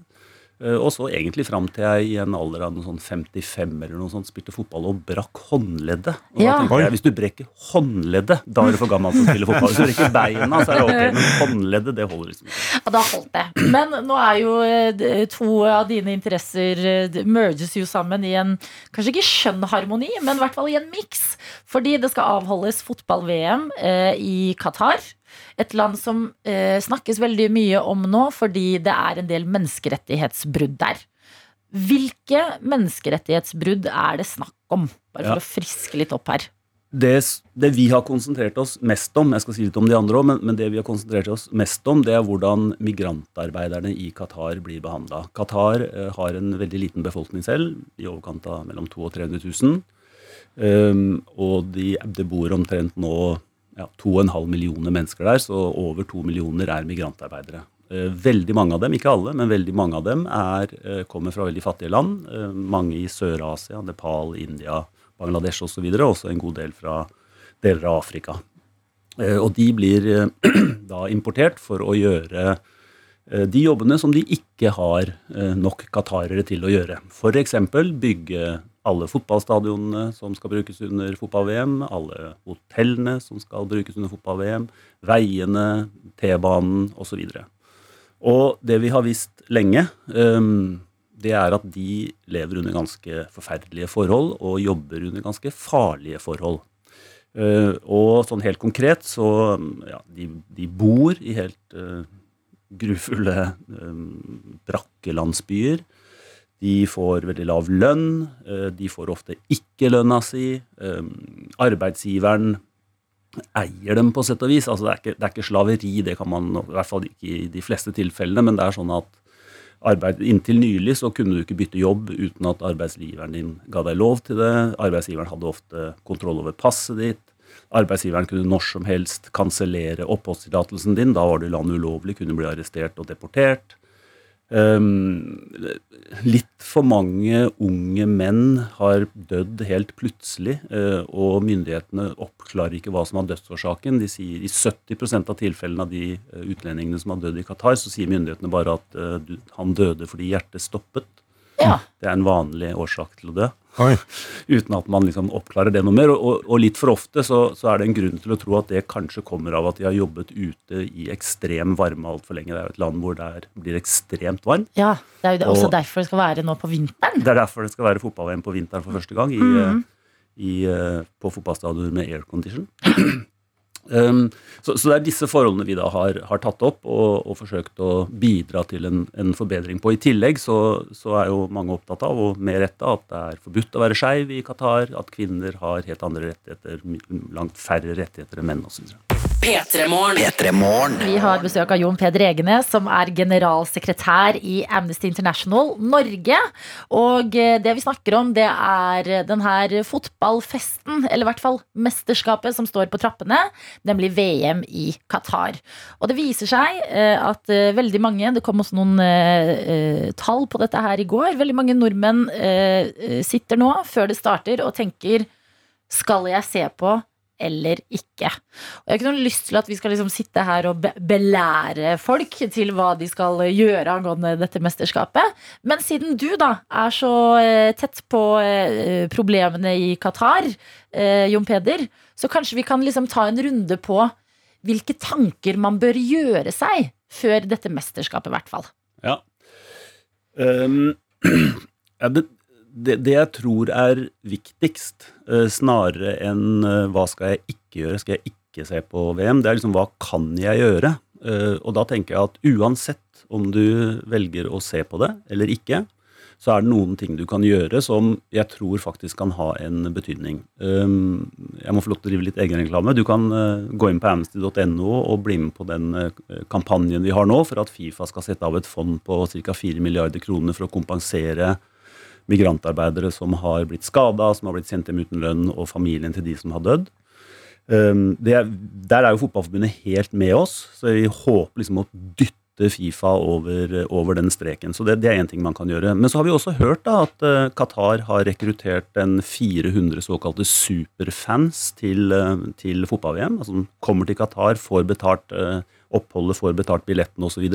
Eh, Og så egentlig fram til jeg i en alder av noe sånn 55 eller noe sånt spilte fotball og brakk håndleddet. Og Ja. da tenkte jeg, Hvis du brekker håndleddet, da er du for gammel til å spille fotball. Hvis du brekker beina, så er det ok, men håndleddet, det holder liksom ikke. Ja, da holdt det. Men nå er jo eh, to av dine interesser eh, merges jo sammen i en kanskje ikke skjønn harmoni, men i hvert fall i en miks. Fordi det skal avholdes fotball-VM i Qatar. Et land som eh, snakkes veldig mye om nå fordi det er en del menneskerettighetsbrudd der. Hvilke menneskerettighetsbrudd er det snakk om? Bare for Ja. å friske litt opp her. det, det vi har konsentrert oss mest om, jeg skal si litt om de andre også, men, men det vi har konsentrert oss mest om, det er hvordan migrantarbeiderne i Qatar blir behandla. Qatar eh, har en veldig liten befolkning selv, i overkant av mellom 200 og 300 000. Um, og de, det bor omtrent nå ja, 2,5 millioner mennesker der, så over 2 millioner er migrantarbeidere. Eh, veldig mange av dem, ikke alle, men veldig mange av dem er, eh, kommer fra veldig fattige land. Eh, mange i Sør-Asia, Nepal, India, Bangladesh osv. Også en god del fra deler av Afrika. Og de blir (clears throat) da importert for å gjøre de jobbene som de ikke har nok qatarere til å gjøre. F.eks. bygge alle fotballstadionene som skal brukes under fotball-VM, alle hotellene som skal brukes under fotball-VM, veiene, T-banen osv. Og det vi har visst lenge, ehm, det er at de lever under ganske forferdelige forhold og jobber under ganske farlige forhold. Eh, og sånn helt konkret så ja, de, de bor i helt eh, grufulle eh, brakkelandsbyer. De får veldig lav lønn. eh, De får ofte ikke lønna si. eh, Arbeidsgiveren eier dem på sett og vis. Altså det, er ikke, det er ikke slaveri, det kan man i hvert fall ikke i de fleste tilfellene, men det er sånn at arbeid, inntil nylig så kunne du ikke bytte jobb uten at arbeidsgiveren din ga deg lov til det. Arbeidsgiveren hadde ofte kontroll over passet ditt. Arbeidsgiveren kunne når som helst kansellere oppholdstillatelsen din. Da var du i landet ulovlig, kunne bli arrestert og deportert. Um, litt for mange unge menn har dødd helt plutselig, eh, og myndighetene oppklarer ikke hva som var dødsårsaken. De sier I 70% av tilfellene av de eh, utlendingene som har dødd i Qatar, så sier myndighetene bare at eh, han døde fordi hjertet stoppet. Ja. Det er en vanlig årsak til å dø. Oi. (laughs) Uten at man liksom oppklarer det noe mer. Og, og, og litt for ofte så, så er det en grunn til å tro at det kanskje kommer av at de har jobbet ute i ekstrem varme altfor lenge. Det er jo et land hvor det er, blir ekstremt varmt. ja. Det er jo det- også Og- derfor det skal være nå på vinteren. Det er derfor det skal være fotball-VM på vinteren for første gang i, Mhm. i, eh, på fotballstadioner med aircondition. (clears throat) Um, så, så det er disse forholdene vi da har, har tatt opp og, og forsøkt å bidra til en, en forbedring på. I tillegg så, så er jo mange opptatt av, og med rette, at det er forbudt å være skeiv i Qatar, at kvinner har helt andre rettigheter, langt færre rettigheter enn menn osv. P3morgen. P3 Morgen. Vi har besøk av Jon Peder Egenes, som er generalsekretær i Amnesty International Norge. Og eh, det vi snakker om, det er den her fotballfesten, eller i hvert fall mesterskapet, som står på trappene, nemlig VM i Qatar. Og det viser seg eh, at eh, veldig mange, det kom også noen eh, tall på dette her i går, veldig mange nordmenn sitter nå, før det starter, og tenker skal jeg se på eller ikke? Og jeg har ikke noe lyst til at vi skal liksom sitte her og be belære folk til hva de skal gjøre angående dette mesterskapet. Men siden du da er så eh, tett på eh, problemene i Qatar, eh, Jon Peder, så kanskje vi kan liksom ta en runde på hvilke tanker man bør gjøre seg før dette mesterskapet, i hvert fall. Ja. Um, (clears throat) ja det, det, det jeg tror er viktigst, uh, snarere enn uh, hva skal jeg ikke gjøre, skal jeg ikke se på VM, det er liksom hva kan jeg gjøre? Uh, og da tenker jeg at uansett om du velger å se på det eller ikke, så er det noen ting du kan gjøre som jeg tror faktisk kan ha en betydning. Jeg må få lov til å drive litt egenreklame. Du kan eh, gå inn på amnesty.no og bli med på den eh, kampanjen vi har nå for at Fifa skal sette av et fond på ca. 4 milliarder kroner for å kompensere migrantarbeidere som har blitt skada, som har blitt sendt hjem uten lønn, og familien til de som har dødd. Det, er- der er jo Fotballforbundet helt med oss, så vi håper liksom å dytte Fifa over, over den streken. Så det, det er én ting man kan gjøre. Men så har vi også hørt da at eh, Qatar har rekruttert en 400 såkalte superfans til, eh, til fotball-VM. Altså som kommer til Qatar, får betalt eh, oppholdet, får betalt billetten osv.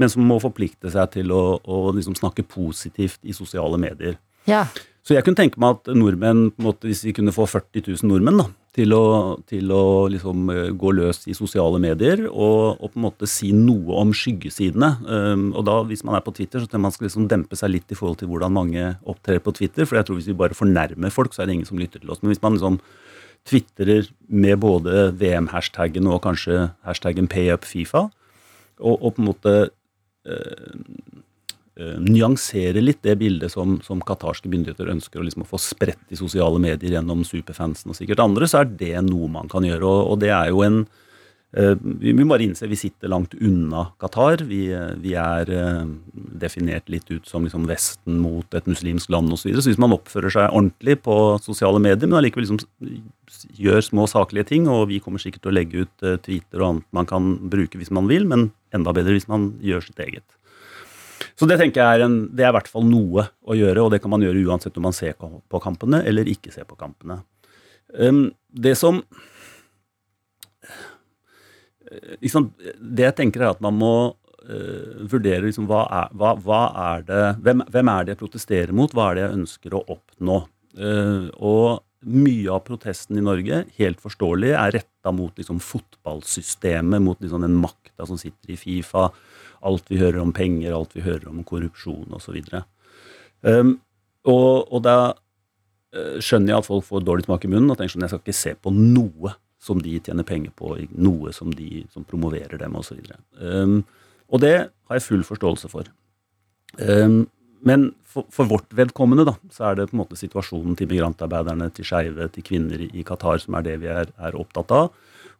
Men som må forplikte seg til å, å liksom snakke positivt i sosiale medier. Ja. Så jeg kunne tenke meg at nordmenn, hvis vi kunne få 40 000 nordmenn da, til å, til å liksom eh, gå løs i sosiale medier og, og på en måte si noe om skyggesidene. Um, og da, hvis man er på Twitter, så jeg man skal liksom dempe seg litt i forhold til hvordan mange opptrer på Twitter. For jeg tror hvis vi bare fornærmer folk, så er det ingen som lytter til oss. Men hvis man liksom twitterer med både VM-hashtaggen og kanskje hashtaggen payupfifa, og, og på en måte eh, nyansere litt det bildet som, som katarske myndigheter ønsker å liksom få spredt i sosiale medier gjennom superfansen og sikkert andre, så er det noe man kan gjøre. Og, og det er jo en uh, Vi må bare innse vi sitter langt unna Qatar. Vi, eh, vi er uh, definert litt ut som liksom Vesten mot et muslimsk land osv. Så, videre. så hvis man oppfører seg ordentlig på sosiale medier, men allikevel liksom gjør små saklige ting, og vi kommer sikkert til å legge ut uh, tweeter og annet man kan bruke hvis man vil, men enda bedre hvis man gjør sitt eget. Så det tenker jeg er, en, det er i hvert fall noe å gjøre, og det kan man gjøre uansett om man ser på kampene eller ikke ser på kampene. Um, det som eh, Det jeg tenker er at man må eh, vurdere liksom, hva, er, hva, hva er det hvem, hvem er det jeg protesterer mot? Hva er det jeg ønsker å oppnå? Eh, og mye av protesten i Norge, helt forståelig, er retta mot liksom, fotballsystemet, mot liksom, den makta som sitter i Fifa alt vi hører om penger, alt vi hører om korrupsjon osv. Um, og, og da eh, skjønner jeg at folk får dårlig smak i munnen og tenker sånn jeg skal ikke se på noe som de tjener penger på, noe som de som promoverer dem osv. Um, og det har jeg full forståelse for. Um, men for, for vårt vedkommende da, så er det på en måte situasjonen til migrantarbeiderne, til skeive, til kvinner i Qatar som er det vi er, er opptatt av.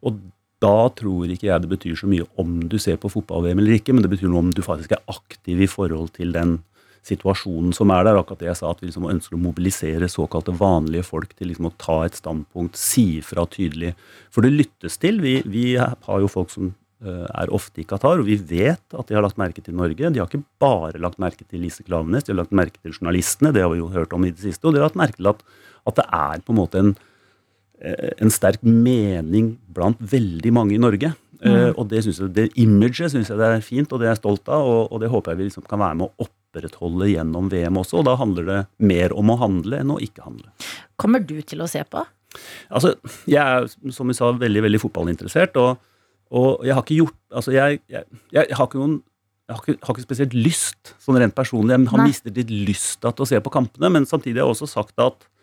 Og da tror ikke jeg det betyr så mye om du ser på fotball-VM eller ikke, men det betyr noe om du faktisk er aktiv i forhold til den situasjonen som er der. Akkurat det jeg sa, at vi liksom ønsker å mobilisere såkalte vanlige folk til liksom å ta et standpunkt, si fra tydelig. For det lyttes til. Vi, vi har jo folk som eh, er ofte i Qatar, og vi vet at de har lagt merke til Norge. De har ikke bare lagt merke til Lise Klaveness, de har lagt merke til journalistene, det har vi jo hørt om i det siste, og de har lagt merke til at, at det er på en måte en, en sterk mening blant veldig mange i Norge. Mm. og det, synes jeg, det imaget syns jeg det er fint, og det er jeg stolt av, og, og det håper jeg vi liksom kan være med å opprettholde gjennom VM også. Og da handler det mer om å handle enn å ikke handle. Kommer du til å se på? Altså, jeg er som vi sa, veldig veldig fotballinteressert, og, og jeg har ikke gjort Altså, jeg, jeg, jeg har ikke noen jeg har ikke, har ikke spesielt lyst, sånn rent personlig. Jeg har Nei. mistet litt lyst til å se på kampene, men samtidig har jeg også sagt at eh,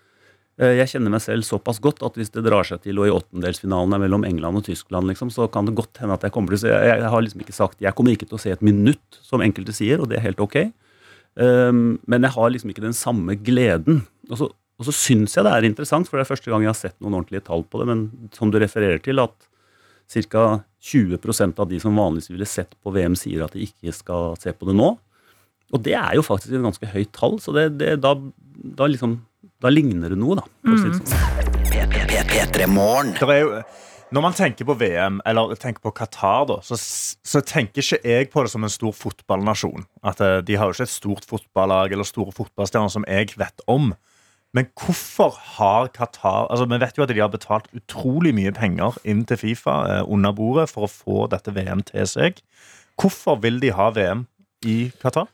jeg kjenner meg selv såpass godt at hvis det drar seg til og i åttendelsfinalen er mellom England og Tyskland, liksom, så kan det godt hende at jeg kommer til å se jeg, har liksom ikke sagt jeg kommer ikke til å se et minutt, som enkelte sier, og det er helt ok. Um, men jeg har liksom ikke den samme gleden. Og så, og så syns jeg det er interessant, for det er første gang jeg har sett noen ordentlige tall på det, men som du refererer til, at ca. 20% av de som vanligvis ville sett på VM, sier at de ikke skal se på det nå. Og det er jo faktisk et ganske høyt tall, så det, det, da, da, liksom, da ligner det noe, da. For å si det sånn. P3morgen. Der er jo, når man tenker på VM, eller tenker på Qatar, da, så, så tenker ikke jeg på det som en stor fotballnasjon. At eh, De har jo ikke et stort fotballag eller store fotballstjerner som jeg vet om. Men hvorfor har Qatar altså Vi vet jo at de har betalt utrolig mye penger inn til Fifa eh, under bordet for å få dette VM til seg. Hvorfor vil de ha VM i Qatar?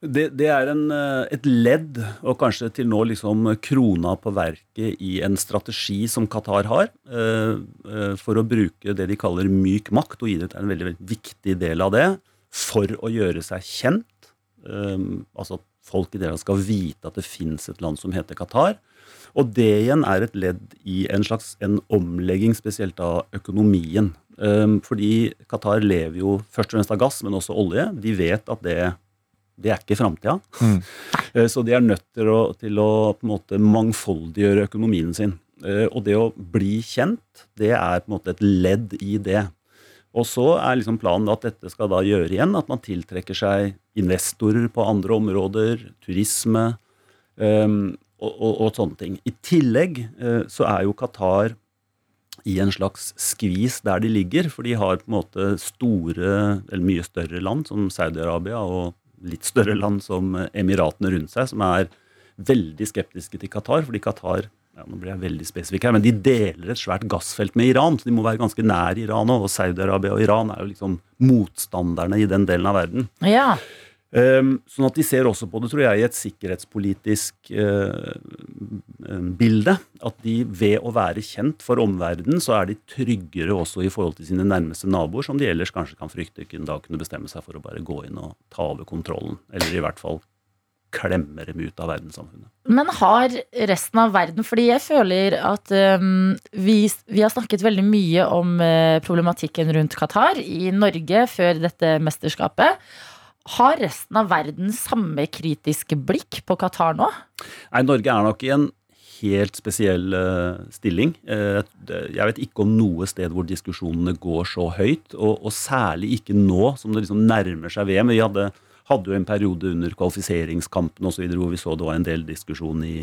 Det, det er en, eh, et ledd, og kanskje til nå liksom krona på verket i en strategi som Qatar har, eh, eh, for å bruke det de kaller myk makt, og idrett er en veldig, veldig viktig del av det, for å gjøre seg kjent. Eh, altså at folk i det skal vite at det fins et land som heter Qatar. Og det igjen er et ledd i en slags en omlegging, spesielt av økonomien. Eh, fordi Qatar lever jo først og fremst av gass, men også olje. De vet at det det er ikke framtida. Mm. (laughs) Så de er nødt til å, til å på en måte mangfoldiggjøre økonomien sin. Eh, Og det å bli kjent, det er på en måte et ledd i det. Og så er liksom planen at dette skal da gjøre igjen at man tiltrekker seg investorer på andre områder, turisme um, og, og, og sånne ting. I tillegg uh, så er jo Qatar i en slags skvis der de ligger, for de har på en måte store, eller mye større land som Saudi-Arabia og litt større land som Emiratene rundt seg, som er veldig skeptiske til Qatar, fordi Qatar ja, nå blir jeg veldig spesifikk her, men de deler et svært gassfelt med Iran, så de må være ganske nær Iran òg. Og Saudi-Arabia og Iran er jo liksom motstanderne i den delen av verden. Ja. Um, sånn at de ser også på det, tror jeg, i et sikkerhetspolitisk eh, eh, bilde. At de ved å være kjent for omverdenen, så er de tryggere også i forhold til sine nærmeste naboer, som de ellers kanskje kan frykte kunne, da kunne bestemme seg for å bare gå inn og ta over kontrollen. Eller i hvert fall klemme dem ut av verdenssamfunnet. Men har resten av verden Fordi jeg føler at um, vi, vi har snakket veldig mye om uh, problematikken rundt Qatar i Norge før dette mesterskapet. Har resten av verden samme kritiske blikk på Qatar nå? Nei, Norge er nok i en helt spesiell uh, stilling. Uh, jeg vet ikke om noe sted hvor diskusjonene går så høyt, og, og særlig ikke nå som det liksom nærmer seg VM. Vi hadde, hadde jo en periode under kvalifiseringskampen og så videre, hvor vi så det var en del diskusjon i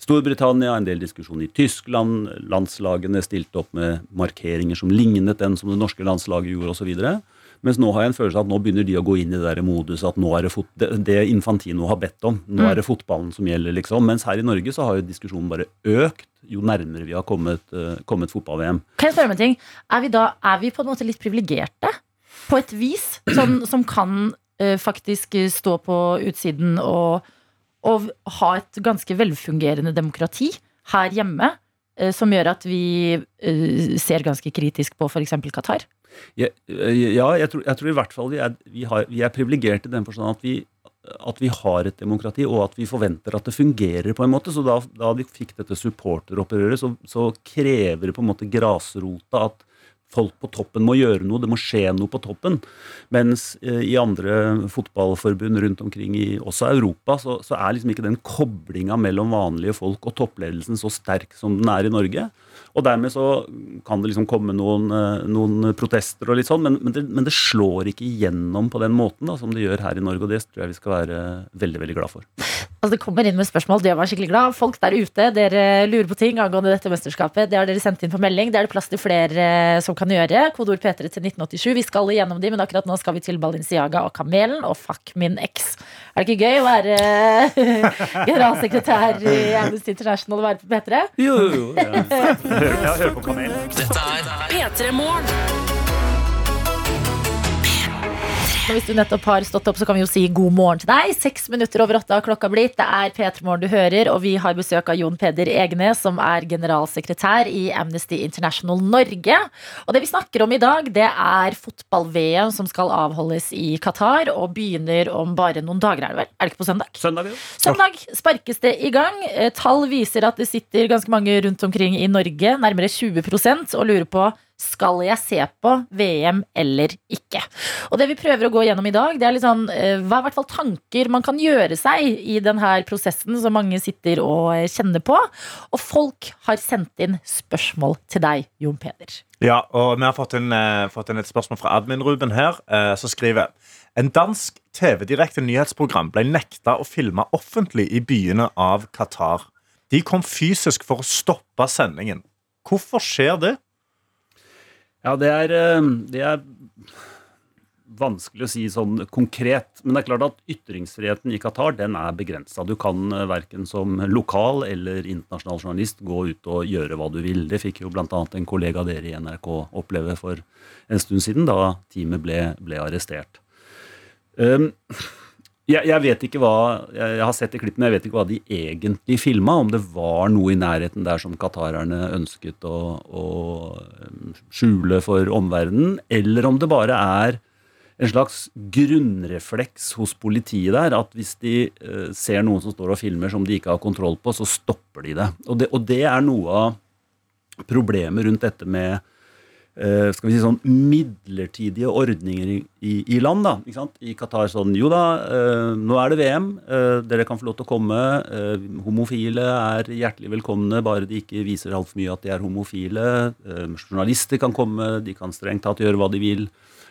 Storbritannia, en del diskusjon i Tyskland. Landslagene stilte opp med markeringer som lignet den som det norske landslaget gjorde, osv. Mens nå har jeg en følelse av at nå begynner de å gå inn i det der modus at nå er det, fot det, det Infantino har bedt om. Nå er det fotballen som gjelder, liksom. Mens her i Norge så har jo diskusjonen bare økt jo nærmere vi har kommet, uh, kommet fotball-VM. Kan jeg spørre om en ting? Er vi da er vi på en måte litt privilegerte? På et vis? Som, (clears throat) som kan uh, faktisk stå på utsiden og, og ha et ganske velfungerende demokrati her hjemme? eh, Som gjør at vi ser ganske kritisk på f.eks. Qatar? Ja, eh, jeg, tror, jeg tror i hvert fall vi er, vi er privilegerte i den forstand at vi, at vi har et demokrati, og at vi forventer at det fungerer på en måte. Så da, da de fikk dette supporteropprøret, så, så krever på en måte grasrota at folk på toppen må gjøre noe, det må skje noe på toppen. Mens eh, i andre fotballforbund rundt omkring i også Europa, så, så er liksom ikke den koblinga mellom vanlige folk og toppledelsen så sterk som den er i Norge. Og dermed så kan det liksom komme noen, eh, noen protester og litt sånn, men, men, det, men det slår ikke igjennom på den måten da, som det gjør her i Norge, og det tror jeg vi skal være veldig, veldig glad for. Altså, det kommer inn med spørsmål, det gjør meg skikkelig glad. Folk der ute, dere lurer på ting angående dette mesterskapet. Det har dere sendt inn på melding. Det er det plass til flere eh, som kan gjøre. Kodeord P3 til 1987. Vi skal igjennom de, men akkurat nå skal vi til Balenciaga og Kamelen og Fuck min eks. Er det ikke gøy å være eh, (laughs) generalsekretær i Amnesty International og være på P3? Jo, jo, jo. Ja. (laughs) Hør, ja, hør på Kamelen. Dette er P3 Morgen. Og hvis du nettopp har stått opp, så kan vi jo si god morgen til deg. Seks minutter over åtte har klokka blitt. Det er P3 Morgen du hører, og vi har besøk av Jon Peder Egne, som er generalsekretær i Amnesty International Norge. Og det vi snakker om i dag, det er fotball-VM som skal avholdes i Qatar, og begynner om bare noen dager, er det vel? Er det ikke på søndag? Søndag, jo. Søndag sparkes det i gang. Eh, Tall viser at det sitter ganske mange rundt omkring i Norge, nærmere 20% og lurer på skal jeg se på VM eller ikke. Og det vi prøver å gå gjennom i dag, det er litt sånn, eh, hva er i hvert fall tanker man kan gjøre seg i denne prosessen som mange sitter og eh, kjenner på. Og folk har sendt inn spørsmål til deg, Jon Peder. Ja, og vi har fått inn, eh, fått inn et spørsmål fra admin-Ruben her, som skriver En dansk TV-direkte nyhetsprogram ble nekta å filme offentlig i byene av Qatar. De kom fysisk for å stoppe sendingen. Hvorfor skjer det? Ja, det er, eh, det er vanskelig å si sånn konkret. Men det er klart at ytringsfriheten i Qatar den er begrensa. Du kan eh, verken som lokal eller internasjonal journalist gå ut og gjøre hva du vil. Det fikk jo bl.a. en kollega av dere i NRK oppleve for en stund siden, da teamet ble, ble arrestert. Um, jeg, jeg vet ikke hva jeg, har sett i klippene, jeg vet ikke hva de egentlig filma. Om det var noe i nærheten der som qatarerne ønsket å, å um, skjule for omverdenen, eller om det bare er en slags grunnrefleks hos politiet der, at hvis de uh, ser noen som står og filmer som de ikke har kontroll på, så stopper de det. Og det, og det er noe av problemet rundt dette med skal vi si sånn midlertidige ordninger i, i, land. da, ikke sant? I Qatar sånn Jo da, eh, nå er det VM. eh, dere kan få lov til å komme. eh, homofile er hjertelig velkomne, bare de ikke viser altfor mye at de er homofile. eh, journalister kan komme, de kan strengt tatt gjøre hva de vil.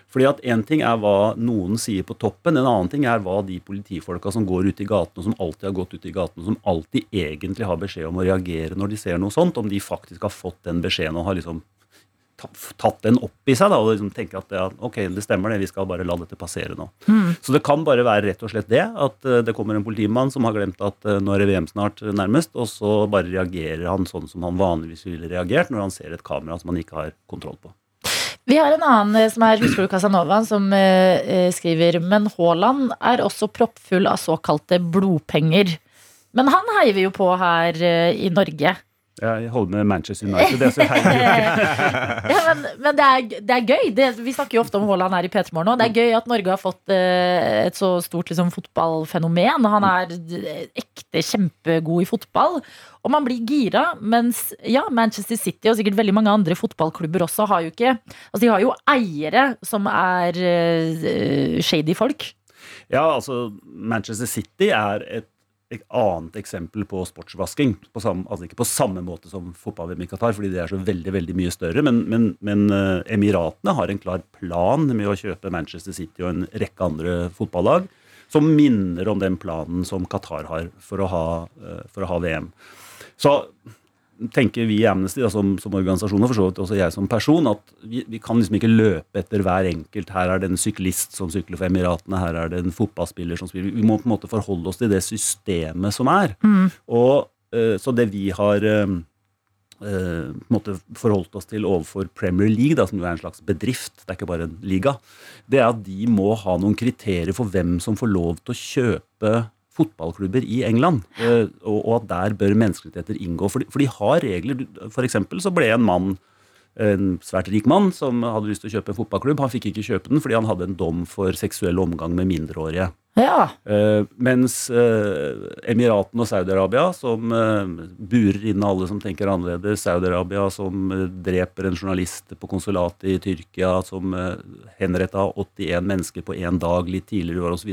Fordi at En ting er hva noen sier på toppen, en annen ting er hva de politifolka som går ut i gatene, og som alltid har gått ut i gatene, som alltid egentlig har beskjed om å reagere når de ser noe sånt, om de faktisk har fått den beskjeden og har liksom tatt den opp i seg da, og liksom tenker at ja, ok, det stemmer det, vi skal bare la dette passere nå. Så det kan bare være rett og slett det, at eh, det kommer en politimann som har glemt at eh, nå er det VM snart eh, nærmest, og så bare reagerer han sånn som han vanligvis ville reagert når han ser et kamera som han ikke har kontroll på. Vi har en annen som er husfrue Casanova, som eh, skriver Men Haaland er også proppfull av såkalte blodpenger. Men han heier vi jo på her eh, i Norge. Jeg holder med Manchester United. Det så (laughs) ja, men men det, er, det er gøy. Det, vi snakker jo ofte om Haaland her i P3 Morgen. og Det er gøy at Norge har fått eh, et så stort liksom, fotballfenomen. Han er ekte kjempegod i fotball. Og man blir gira. Mens ja, Manchester City og sikkert veldig mange andre fotballklubber også har jo ikke Altså de har jo eiere som er eh, shady folk. Ja, altså Manchester City er et annet eksempel på sportsvasking. På samme, altså ikke på samme måte som fotball-VM i Qatar, fordi det er så veldig veldig mye større. Men, men, men eh, Emiratene har en klar plan med å kjøpe Manchester City og en rekke andre fotballag som minner om den planen som Qatar har for å ha, eh, for å ha VM. Så tenker vi i Amnesty da, som, som organisasjon, og for så vidt også jeg som person, at vi, vi kan liksom ikke løpe etter hver enkelt. Her er det en syklist som sykler for Emiratene, her er det en fotballspiller som spiller. Vi må på en måte forholde oss til det systemet som er. Og eh, Så det vi har eh, eh, på en måte forholdt oss til overfor Premier League, da, som jo er en slags bedrift, det er ikke bare en liga, det er at de må ha noen kriterier for hvem som får lov til å kjøpe fotballklubber i England, eh, og, at der bør menneskerettigheter inngå. For de, for de har regler. For eksempel så ble en mann en svært rik mann som hadde lyst til å kjøpe en fotballklubb. Han fikk ikke kjøpe den fordi han hadde en dom for seksuell omgang med mindreårige. Ja. Eh, mens eh, Emiratene og Saudi-Arabia, som burer inne alle som tenker annerledes, Saudi-Arabia som dreper en journalist på konsulatet i Tyrkia, som henretta 81 mennesker på én dag litt tidligere i år osv.,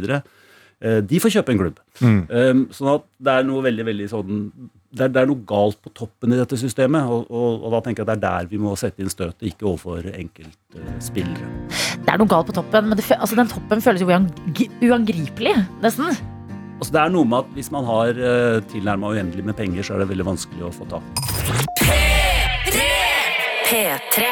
de får kjøpe en klubb. Eh, sånn at det er noe veldig, veldig sånn det er, det er noe galt på toppen i dette systemet, og, og, og da tenker jeg at det er der vi må sette inn støtet, ikke overfor enkeltspillere. Det er noe galt på toppen, men det, altså, den toppen føles jo uang- uangripelig, nesten. Altså, det er noe med at hvis man har uh, tilnærma uendelig med penger, så er det veldig vanskelig å få tak. P3.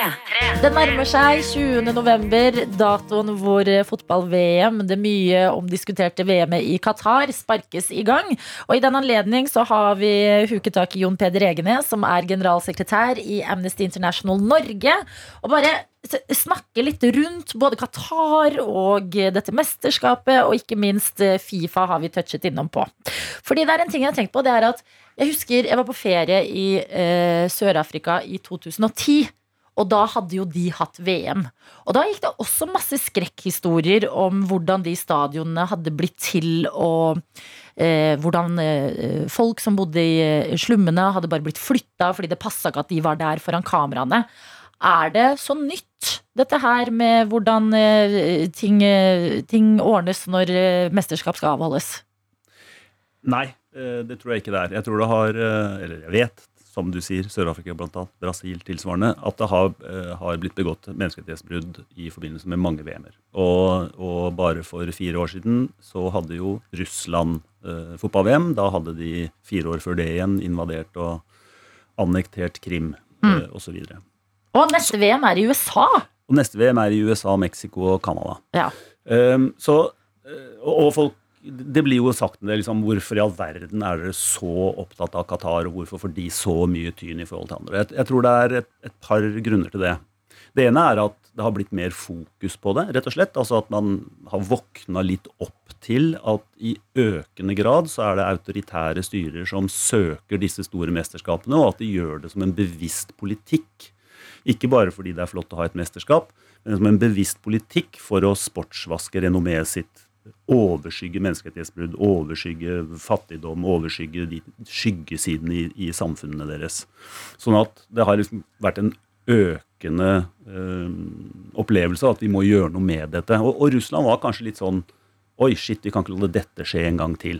Det nærmer seg 20. november, datoen hvor fotball-VM, det mye omdiskuterte VM-et i Qatar, sparkes i gang. Og i den anledning så har vi huket tak i Jon Peder Egenes, som er generalsekretær i Amnesty International Norge. Og bare snakke litt rundt både Qatar og dette mesterskapet, og ikke minst eh, Fifa har vi touchet innom på. Fordi det er en ting jeg har tenkt på, det er at jeg husker jeg var på ferie i eh, Sør-Afrika i 2010. Og da hadde jo de hatt VM. Og da gikk det også masse skrekkhistorier om hvordan de stadionene hadde blitt til, og eh, hvordan eh, folk som bodde i eh, slummene, hadde bare blitt flytta fordi det passa ikke at de var der foran kameraene. Er det så nytt, dette her med hvordan eh, ting, eh, ting ordnes når mesterskap skal avholdes? Nei, det tror jeg ikke det er. Jeg tror det har, eh, eller jeg vet, som du sier, Sør-Afrika bl.a., Brasil tilsvarende, at det har, eh, har blitt begått menneskerettighetsbrudd i forbindelse med mange VM-er. Og, og bare for fire år siden så hadde jo Russland eh, fotball-VM. Da hadde de fire år før det igjen invadert og annektert Krim eh, osv. Og, Og neste VM er i USA! og neste VM er i USA, Mexico og Canada. Ja. Um, så, eh, og folk det blir jo sagt det, liksom, Hvorfor i all verden er dere så opptatt av Qatar, og hvorfor får de så mye tyn i forhold til andre? Jeg, jeg tror det er et, et par grunner til det. Det ene er at det har blitt mer fokus på det, rett og slett. Altså at man har våkna litt opp til at i økende grad så er det autoritære styrer som søker disse store mesterskapene, og at de gjør det som en bevisst politikk. Ikke bare fordi det er flott å ha et mesterskap, men som en bevisst politikk for å sportsvaske renommeet sitt. Overskygge menneskerettighetsbrudd, overskygge fattigdom, overskygge de skyggesidene i, i samfunnene deres. Sånn at det har liksom vært en økende eh, opplevelse av at vi må gjøre noe med dette. Og, og Russland var kanskje litt sånn Oi, shit, vi kan ikke la dette skje en gang til.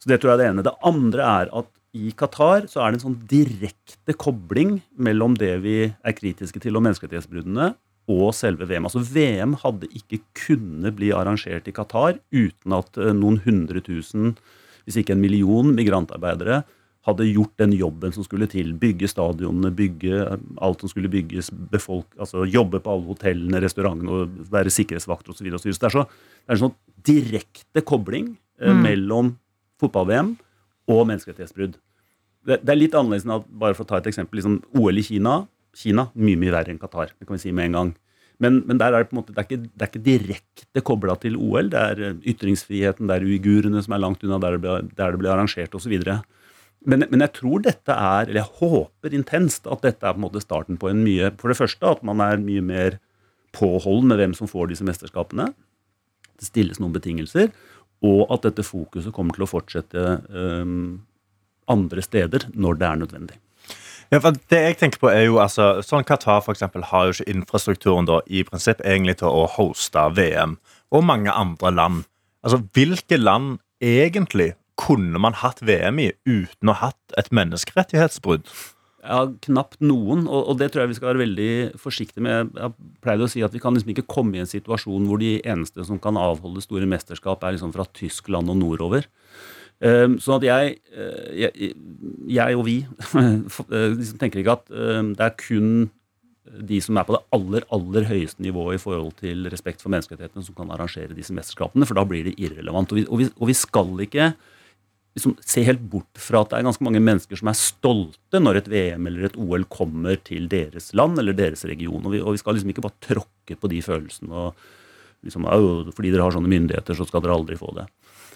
Så det tror jeg er det ene. Det andre er at i Qatar så er det en sånn direkte kobling mellom det vi er kritiske til og menneskerettighetsbruddene, og selve VM. Altså VM hadde ikke kunne bli arrangert i Qatar uten at eh, noen hundre tusen, hvis ikke en million, migrantarbeidere hadde gjort den jobben som skulle til. Bygge stadionene, bygge eh, alt som skulle bygges, befolk, altså jobbe på alle hotellene, restaurantene, og være sikkerhetsvakter osv. Så, videre. så det er, så, det er en sånn direkte kobling eh, mellom fotball-VM og menneskerettighetsbrudd. Det, det er litt annerledes enn at, bare for å ta et eksempel, liksom OL i Kina. Kina mye mye verre enn Qatar. Det kan vi si med en gang. Men, men der er det på en måte, det er ikke, det er ikke direkte kobla til OL. Det er eh, ytringsfriheten, det er uigurene som er langt unna der det ble, der det ble arrangert osv. Men, men jeg tror dette er, eller jeg håper intenst at dette er på en måte starten på en mye For det første at man er mye mer påholden med hvem som får disse mesterskapene. Det stilles noen betingelser. Og at dette fokuset kommer til å fortsette um, andre steder når det er nødvendig. Ja, for det jeg tenker på er jo, altså, sånn Qatar for eksempel, har jo ikke infrastrukturen da, i prinsipp egentlig til å hoste VM, og mange andre land. Altså, Hvilke land egentlig kunne man hatt VM i uten å ha hatt et menneskerettighetsbrudd? Ja, Knapt noen, og, og det tror jeg vi skal være veldig forsiktige med. Jeg pleide å si at Vi kan liksom ikke komme i en situasjon hvor de eneste som kan avholde store mesterskap, er liksom fra Tyskland og nordover. Um, sånn at jeg, eh, jeg, jeg og vi (laughs) eh, liksom tenker ikke at um, det er kun de som er på det aller aller høyeste nivået i forhold til respekt for menneskerettighetene, som kan arrangere disse mesterskapene, for da blir det irrelevant. Og vi, og vi, og vi skal ikke liksom, se helt bort fra at det er ganske mange mennesker som er stolte når et VM eller et OL kommer til deres land eller deres region. Og vi, og vi skal liksom ikke bare tråkke på de følelsene. og liksom, Fordi dere har sånne myndigheter, så skal dere aldri få det.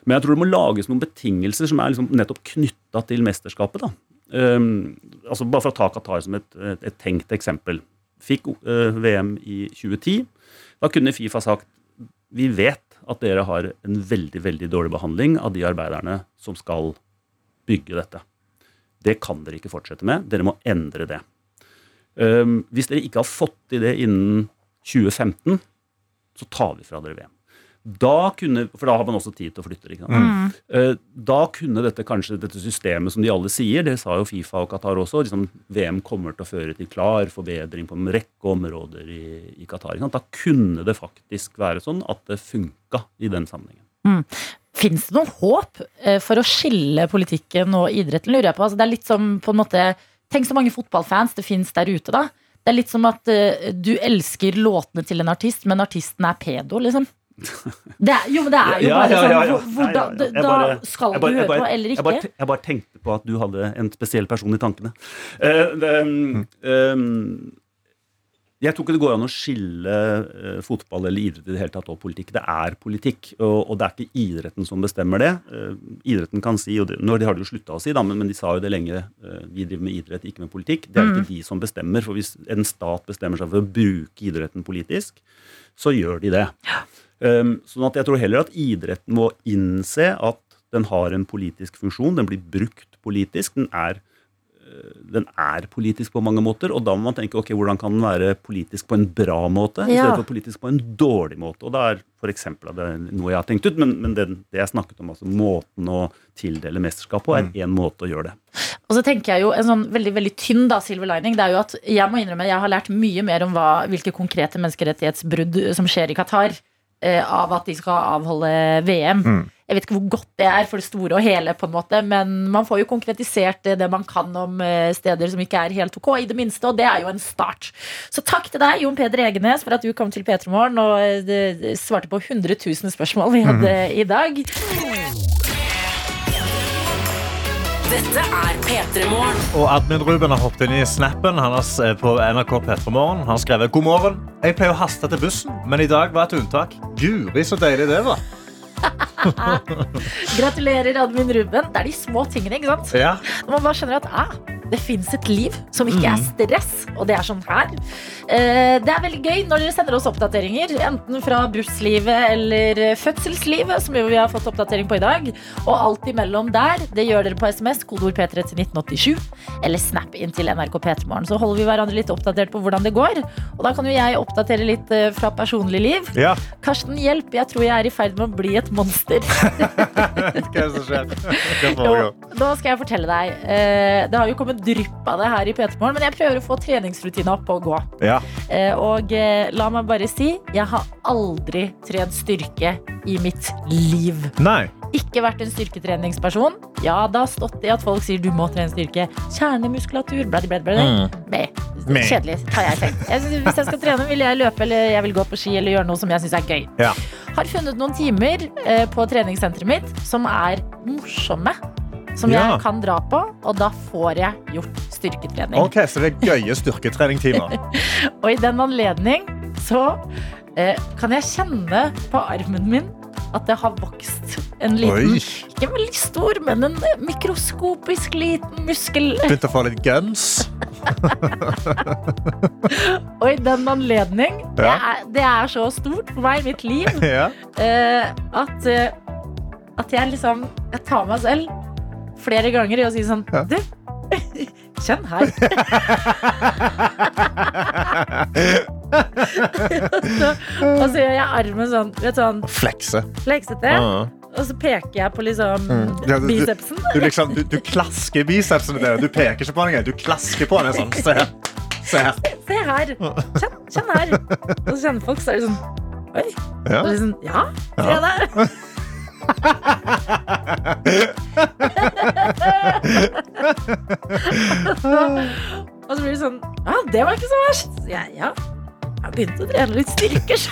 Men jeg tror det må lages noen betingelser som er liksom nettopp knytta til mesterskapet. da. Um, altså Bare for å ta Qatar som et, et, et tenkt eksempel. Fikk uh, VM i 2010. Da kunne Fifa sagt vi vet at dere har en veldig veldig dårlig behandling av de arbeiderne som skal bygge dette. Det kan dere ikke fortsette med. Dere må endre det. Um, hvis dere ikke har fått til det innen 2015, så tar vi fra dere VM. Da kunne, For da har man også tid til å flytte. Ikke sant? Mm. Da kunne dette kanskje dette systemet som de alle sier, det sa jo Fifa og Qatar også, liksom VM kommer til å føre til klar forbedring på en rekke områder i, i Qatar. Ikke sant? Da kunne det faktisk være sånn at det funka i den sammenhengen. Fins det noe håp eh, for å skille politikken og idretten, lurer jeg på? Altså, det er litt som på en måte Tenk så mange fotballfans det fins der ute, da. Det er litt som at eh, du elsker låtene til en artist, men artisten er pedo, liksom. Det er, jo, men det er jo bare sånn ja, ja. Jeg Da skal du høre på eller Jeg ikke. bare, jeg bare tenkte på at du hadde en spesiell person i tankene. Uh, det, um, jeg tror ikke det går an å skille uh, fotball eller idrett i det hele tatt og politikk. Det er politikk, og, og det er ikke idretten som bestemmer det. Uh, idretten kan si, og det, nå har de jo slutta å si, da, men, men de sa jo det lenge, uh, vi driver med idrett, ikke med politikk. Det er ikke de som bestemmer, for hvis en stat bestemmer seg for å bruke idretten politisk, så gjør de det. Um, sånn at jeg tror heller at idretten må innse at den har en politisk funksjon, den blir brukt politisk, den er, øh, den er politisk på mange måter, og da må man tenke ok, hvordan kan den være politisk på en bra måte, i Ja. stedet for politisk på en dårlig måte. Og da er for eksempel, er noe jeg har tenkt ut, men, men det, det jeg snakket om, altså måten å tildele mesterskap på, er én måte å gjøre det. Og så tenker jeg jo En sånn veldig veldig tynn da, silver lining Det er jo at jeg må innrømme Jeg har lært mye mer om hva, hvilke konkrete menneskerettighetsbrudd som skjer i Qatar. Eh, av at de skal avholde VM. Jeg vet ikke hvor godt det er for det store og hele, på en måte men man får jo konkretisert det, det man kan om eh, steder som ikke er helt ok, i det minste. Og det er jo en start. Så takk til deg, Jon Peder Egenes, for at du kom til P3 Morgen og eh, svarte på 100 000 spørsmål vi hadde i dag. Dette er P3 Morgen. Og admin Ruben har hoppet inn i snappen han på NRK på NRK Petremorgen. Han har skrevet God morgen. Jeg pleier å haste til bussen, men i dag var et unntak. Guri, så deilig det var. (laughs) Gratulerer, Admin Ruben. Det er de små tingene, ikke sant? Ja. Når man bare skjønner at ah, det fins et liv som ikke er stress, og det er sånn her. Eh, det er veldig gøy når dere sender oss oppdateringer, enten fra busslivet eller fødselslivet, som jo vi har fått oppdatering på i dag. Og alt imellom der, det gjør dere på SMS, kodeord P3 til 1987, eller snap inn til NRK P3morgen. Så holder vi hverandre litt oppdatert på hvordan det går. Og da kan jo jeg oppdatere litt eh, fra personlig liv. ja. Karsten, hjelp, jeg tror jeg er i ferd med å bli et monster. Hva (laughs) er det som skjer? Nå skal jeg fortelle deg. Eh, det har jo kommet drypp av det her i P3 Morgen, men jeg prøver å få treningsrutina opp og gå. Ja. Eh, og eh, la meg bare si, jeg har aldri trent styrke i mitt liv. Nei. Ikke vært en styrketreningsperson. Ja, det har stått i at folk sier du må trene styrke. Kjernemuskulatur, bladi, bladi, bladi. Mm. Kjedelig, har jeg tenkt. Jeg synes, hvis jeg skal trene, vil jeg løpe eller jeg vil gå på ski eller gjøre noe som jeg syns er gøy. Ja. Har funnet noen timer eh, på treningssenteret mitt som er morsomme. Som Ja. jeg kan dra på, og da får jeg gjort styrketrening. Ok, Så det er gøye styrketreningtimer. (laughs) Og i den anledning så eh, kan jeg kjenne på armen min at det har vokst en liten Oi. Ikke veldig stor, men en mikroskopisk liten muskel. Begynte å få litt guns. (laughs) Og i den anledning det, Ja. er, det er så stort for meg i mitt liv (laughs) Ja. eh, at, eh, at jeg liksom Jeg tar meg selv flere ganger i å si sånn Ja. Du, (laughs) kjenn her. (laughs) og så gjør jeg armen sånn, vet sånn Flekse. fleksete. Ja. Og så peker jeg på liksom Mm. Ja, du- du- bicepsen. Du, liksom, du, du klasker bicepsen. Du peker ikke på den. Du klasker på den sånn. Se her. Se her. Se her. Kjenn, kjenn her. Og så kjenner folk, så er det sånn Oi. Ja. Og liksom, ja, se der. (laughs) (laughs) Og så blir det sånn Ja, det var ikke så verst. Så jeg, ja, jeg begynte å trene litt styrke. så-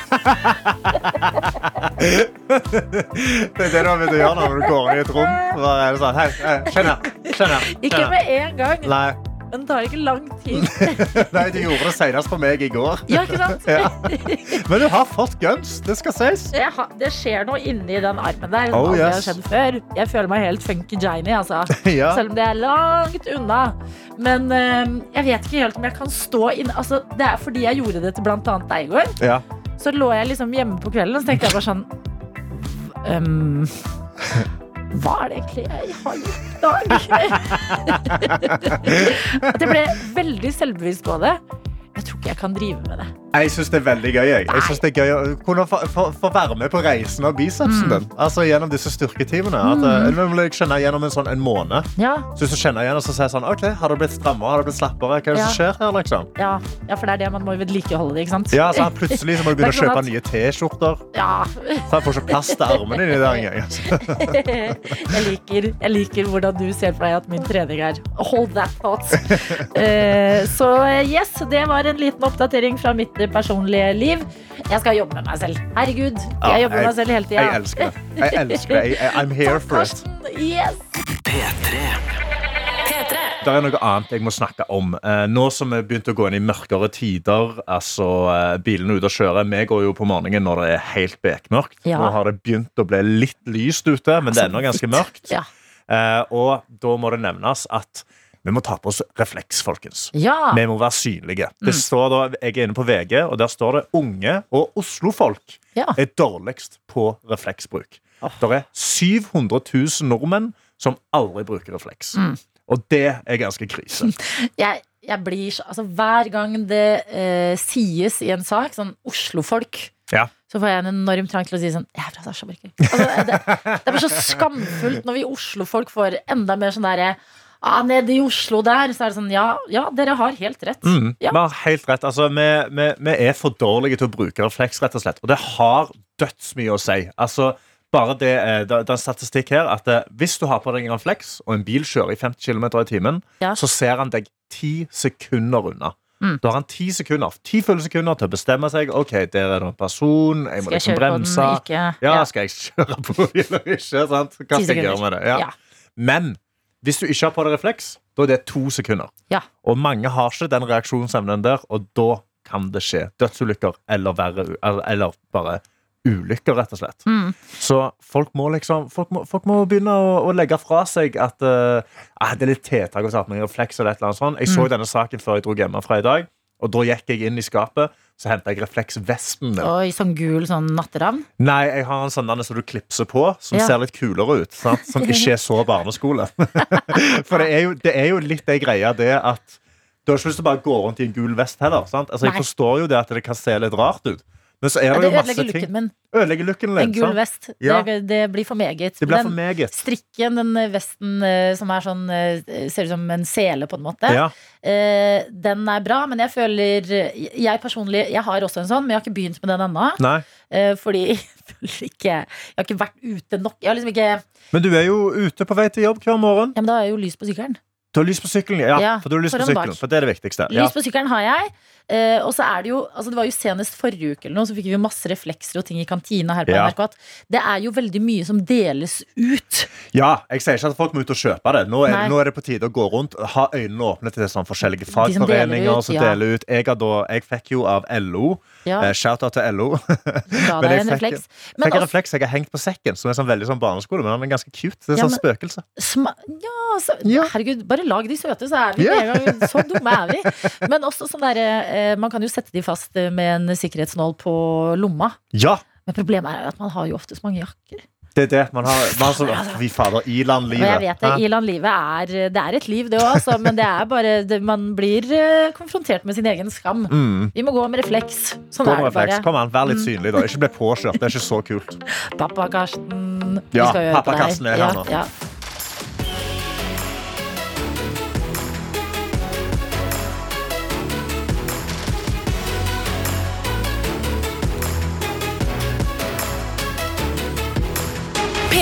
Det er det du har begynt å gjøre når du går inn i et rom. Hei, hei, skjønner, skjønner, skjønner. Ikke med en gang, Nei, men det tar ikke lang tid. (laughs) nei, du gjorde det senest på meg i går. Ja, ikke sant? (laughs) Ja. Men du har fått guns. Det skal sies. Har- det skjer noe inni den armen der som Oh, aldri har skjedd før. Jeg føler meg helt funky jiny, altså. (laughs) Ja. Selv om det er langt unna. Men eh, jeg vet ikke helt om jeg kan stå inn altså, Det er fordi jeg gjorde det til blant annet deg i går. Ja. Så lå jeg liksom hjemme på kvelden og så tenkte jeg bare sånn ehm, Hva er det egentlig jeg har gjort i dag? (laughs) At jeg ble veldig selvbevisst på det. Jeg tror ikke jeg kan drive med det. Jeg syns det er veldig gøy. Jeg, jeg synes det er gøy å kunne få, få, få være med på reisen av bicepsen din. Altså Gjennom disse styrketimene. At, eh, Nå jeg kjenner gjennom en sånn en måned. Ja, Så hvis kjenner igjen og så sier sånn, ok, Har det blitt strammere? Har det blitt slappere? Hva er det Ja. som skjer her? liksom? ja, ja, for det er det man må vedlikeholde det, ikke sant? Ja, så Plutselig så må du (laughs) begynne å kjøpe nye T-skjorter. Ja. Så jeg får ikke plass til armene dine der engang. Altså. (laughs) Jeg liker, jeg liker hvordan du ser for deg at min trening er. Hold that thought. Uh, (laughs) Så yes, det var en liten oppdatering fra mitt personlige liv. Jeg skal jobbe med meg selv. Herregud, jeg jobber med meg selv hele tida. Jeg elsker det. Jeg elsker det. I'm here for it. Yes. P3. P3. Det er noe annet jeg må snakke om. Eh, nå som vi begynte å gå inn i mørkere tider, altså eh, bilene ute og kjører Vi går jo på morgenen når det er helt bekmørkt. Ja. Nå har det begynt å bli litt lyst ute, men det er ennå ganske mørkt. Ja. Eh, og da må det nevnes at vi må ta på oss refleks, folkens. ja. Vi må være synlige. Det står da, jeg er inne på VG, og der står det unge og Oslo-folk Ja. er dårligst på refleksbruk. Det er 700 000 nordmenn som aldri bruker refleks. Mm. Og det er ganske krise. (laughs) Jeg, jeg blir så Altså, hver gang det eh, sies i en sak, sånn Oslo-folk Ja. så får jeg en enorm trang til å si sånn Jeg er fra Sarpsborg. Altså, det, det blir så skamfullt når vi Oslo-folk får enda mer sånn derre ah, Nede i Oslo der, så er det sånn Ja, ja dere har helt rett. Mm, Ja. Vi har helt rett. Altså, vi, vi, vi er for dårlige til å bruke refleks, rett og slett. Og det har dødsmye å si. Altså, bare det, eh, det, er en statistikk her at eh, Hvis du har på deg en refleks, og en bil kjører i 50 km i timen, Ja. så ser han deg ti sekunder unna. Mm. Da har han ti sekunder Ti fulle sekunder til å bestemme seg. Ok, der er det en person. Jeg må liksom bremse. Ja, Ja. skal jeg kjøre på den eller ikke? Sant? Hva skal jeg gjøre med det? Ja. Ja. Men hvis du ikke har på deg refleks, da er det to sekunder. Ja. Og mange har ikke den reaksjonsevnen der, og da kan det skje dødsulykker eller verre, eller, eller bare ulykker, rett og slett. Mm. Så folk må liksom Folk må, folk må begynne å, å legge fra seg at uh, ah, det er litt tiltak å ta på meg refleks eller et eller annet sånt. Jeg så Mm. denne saken før jeg dro hjemmefra i dag, og da gikk jeg inn i skapet, så henta jeg refleksvespen min. Oi, sånn gul sånn natteravn. Nei, jeg har en sånn som du klipser på, som Ja. ser litt kulere ut. Sant? Som ikke er så barneskole. (laughs) For det er, jo, det er jo litt det greia, det at du har ikke lyst til å bare gå rundt i en gul vest heller. Sant? Altså, jeg forstår jo det at det kan se litt rart ut. Men så er Ja, det det jo masse ting min. Ødelegger looken En litt. gul vest. Ja. Det, det blir for meget. Det blir for meget. Strikken, den vesten eh, som er sånn eh, Ser ut som en sele, på en måte. Ja. Eh, den er bra, men jeg føler Jeg personlig Jeg har også en sånn, men jeg har ikke begynt med den ennå. Eh, fordi (laughs) jeg føler ikke Jeg har ikke vært ute nok. Jeg har liksom ikke Men du er jo ute på vei til jobb hver morgen. men da er jo lys på sykkelen. Du har lys på sykkelen. Ja, Ja, for du har lys på sykkelen, for det er det viktigste. Lys Ja. på sykkelen har jeg. Eh, og så er det jo altså Det var jo senest forrige uke eller noe, så fikk vi jo masse reflekser og ting i kantina her på Ja. NRK. At det er jo veldig mye som deles ut. ja, jeg sier ikke at folk må ut og kjøpe det. Nå er, Nei. nå er det på tide å gå rundt, ha øynene åpne til sånn forskjellige som deler fagforeninger ut, ja. deler ut. Jeg, da, jeg fikk jo av LO, Ja, eh, shout-out til LO, Da (laughs) men jeg en fikk- refleks. fikk Men en også, refleks jeg har hengt på sekken, som er sånn veldig sånn barneskole, men den er ganske cute. Det er Ja, sånn men- spøkelse. sma ja, så, herregud, bare lag de søte, så er vi yeah. en gang. Så dumme er vi. (laughs) Men også sånn derre eh, Man kan jo sette de fast eh, med en sikkerhetsnål på lomma. Ja! Men problemet er jo at man har jo oftest mange jakker. Det er det man har. Man sånn, Fy fader, Og jeg vet det, Hæ? Iland-livet er Det er et liv, det òg, men det er bare det, Man blir eh, konfrontert med sin egen skam. Mm. Vi må gå med refleks. Sånn Gå med refleks. Kom an, vær litt synlig, da. Ikke bli påkjørt. Det er ikke så kult. (laughs) Pappa Karsten. vi Ja, pappa. Karsten er her ja, nå. Ja.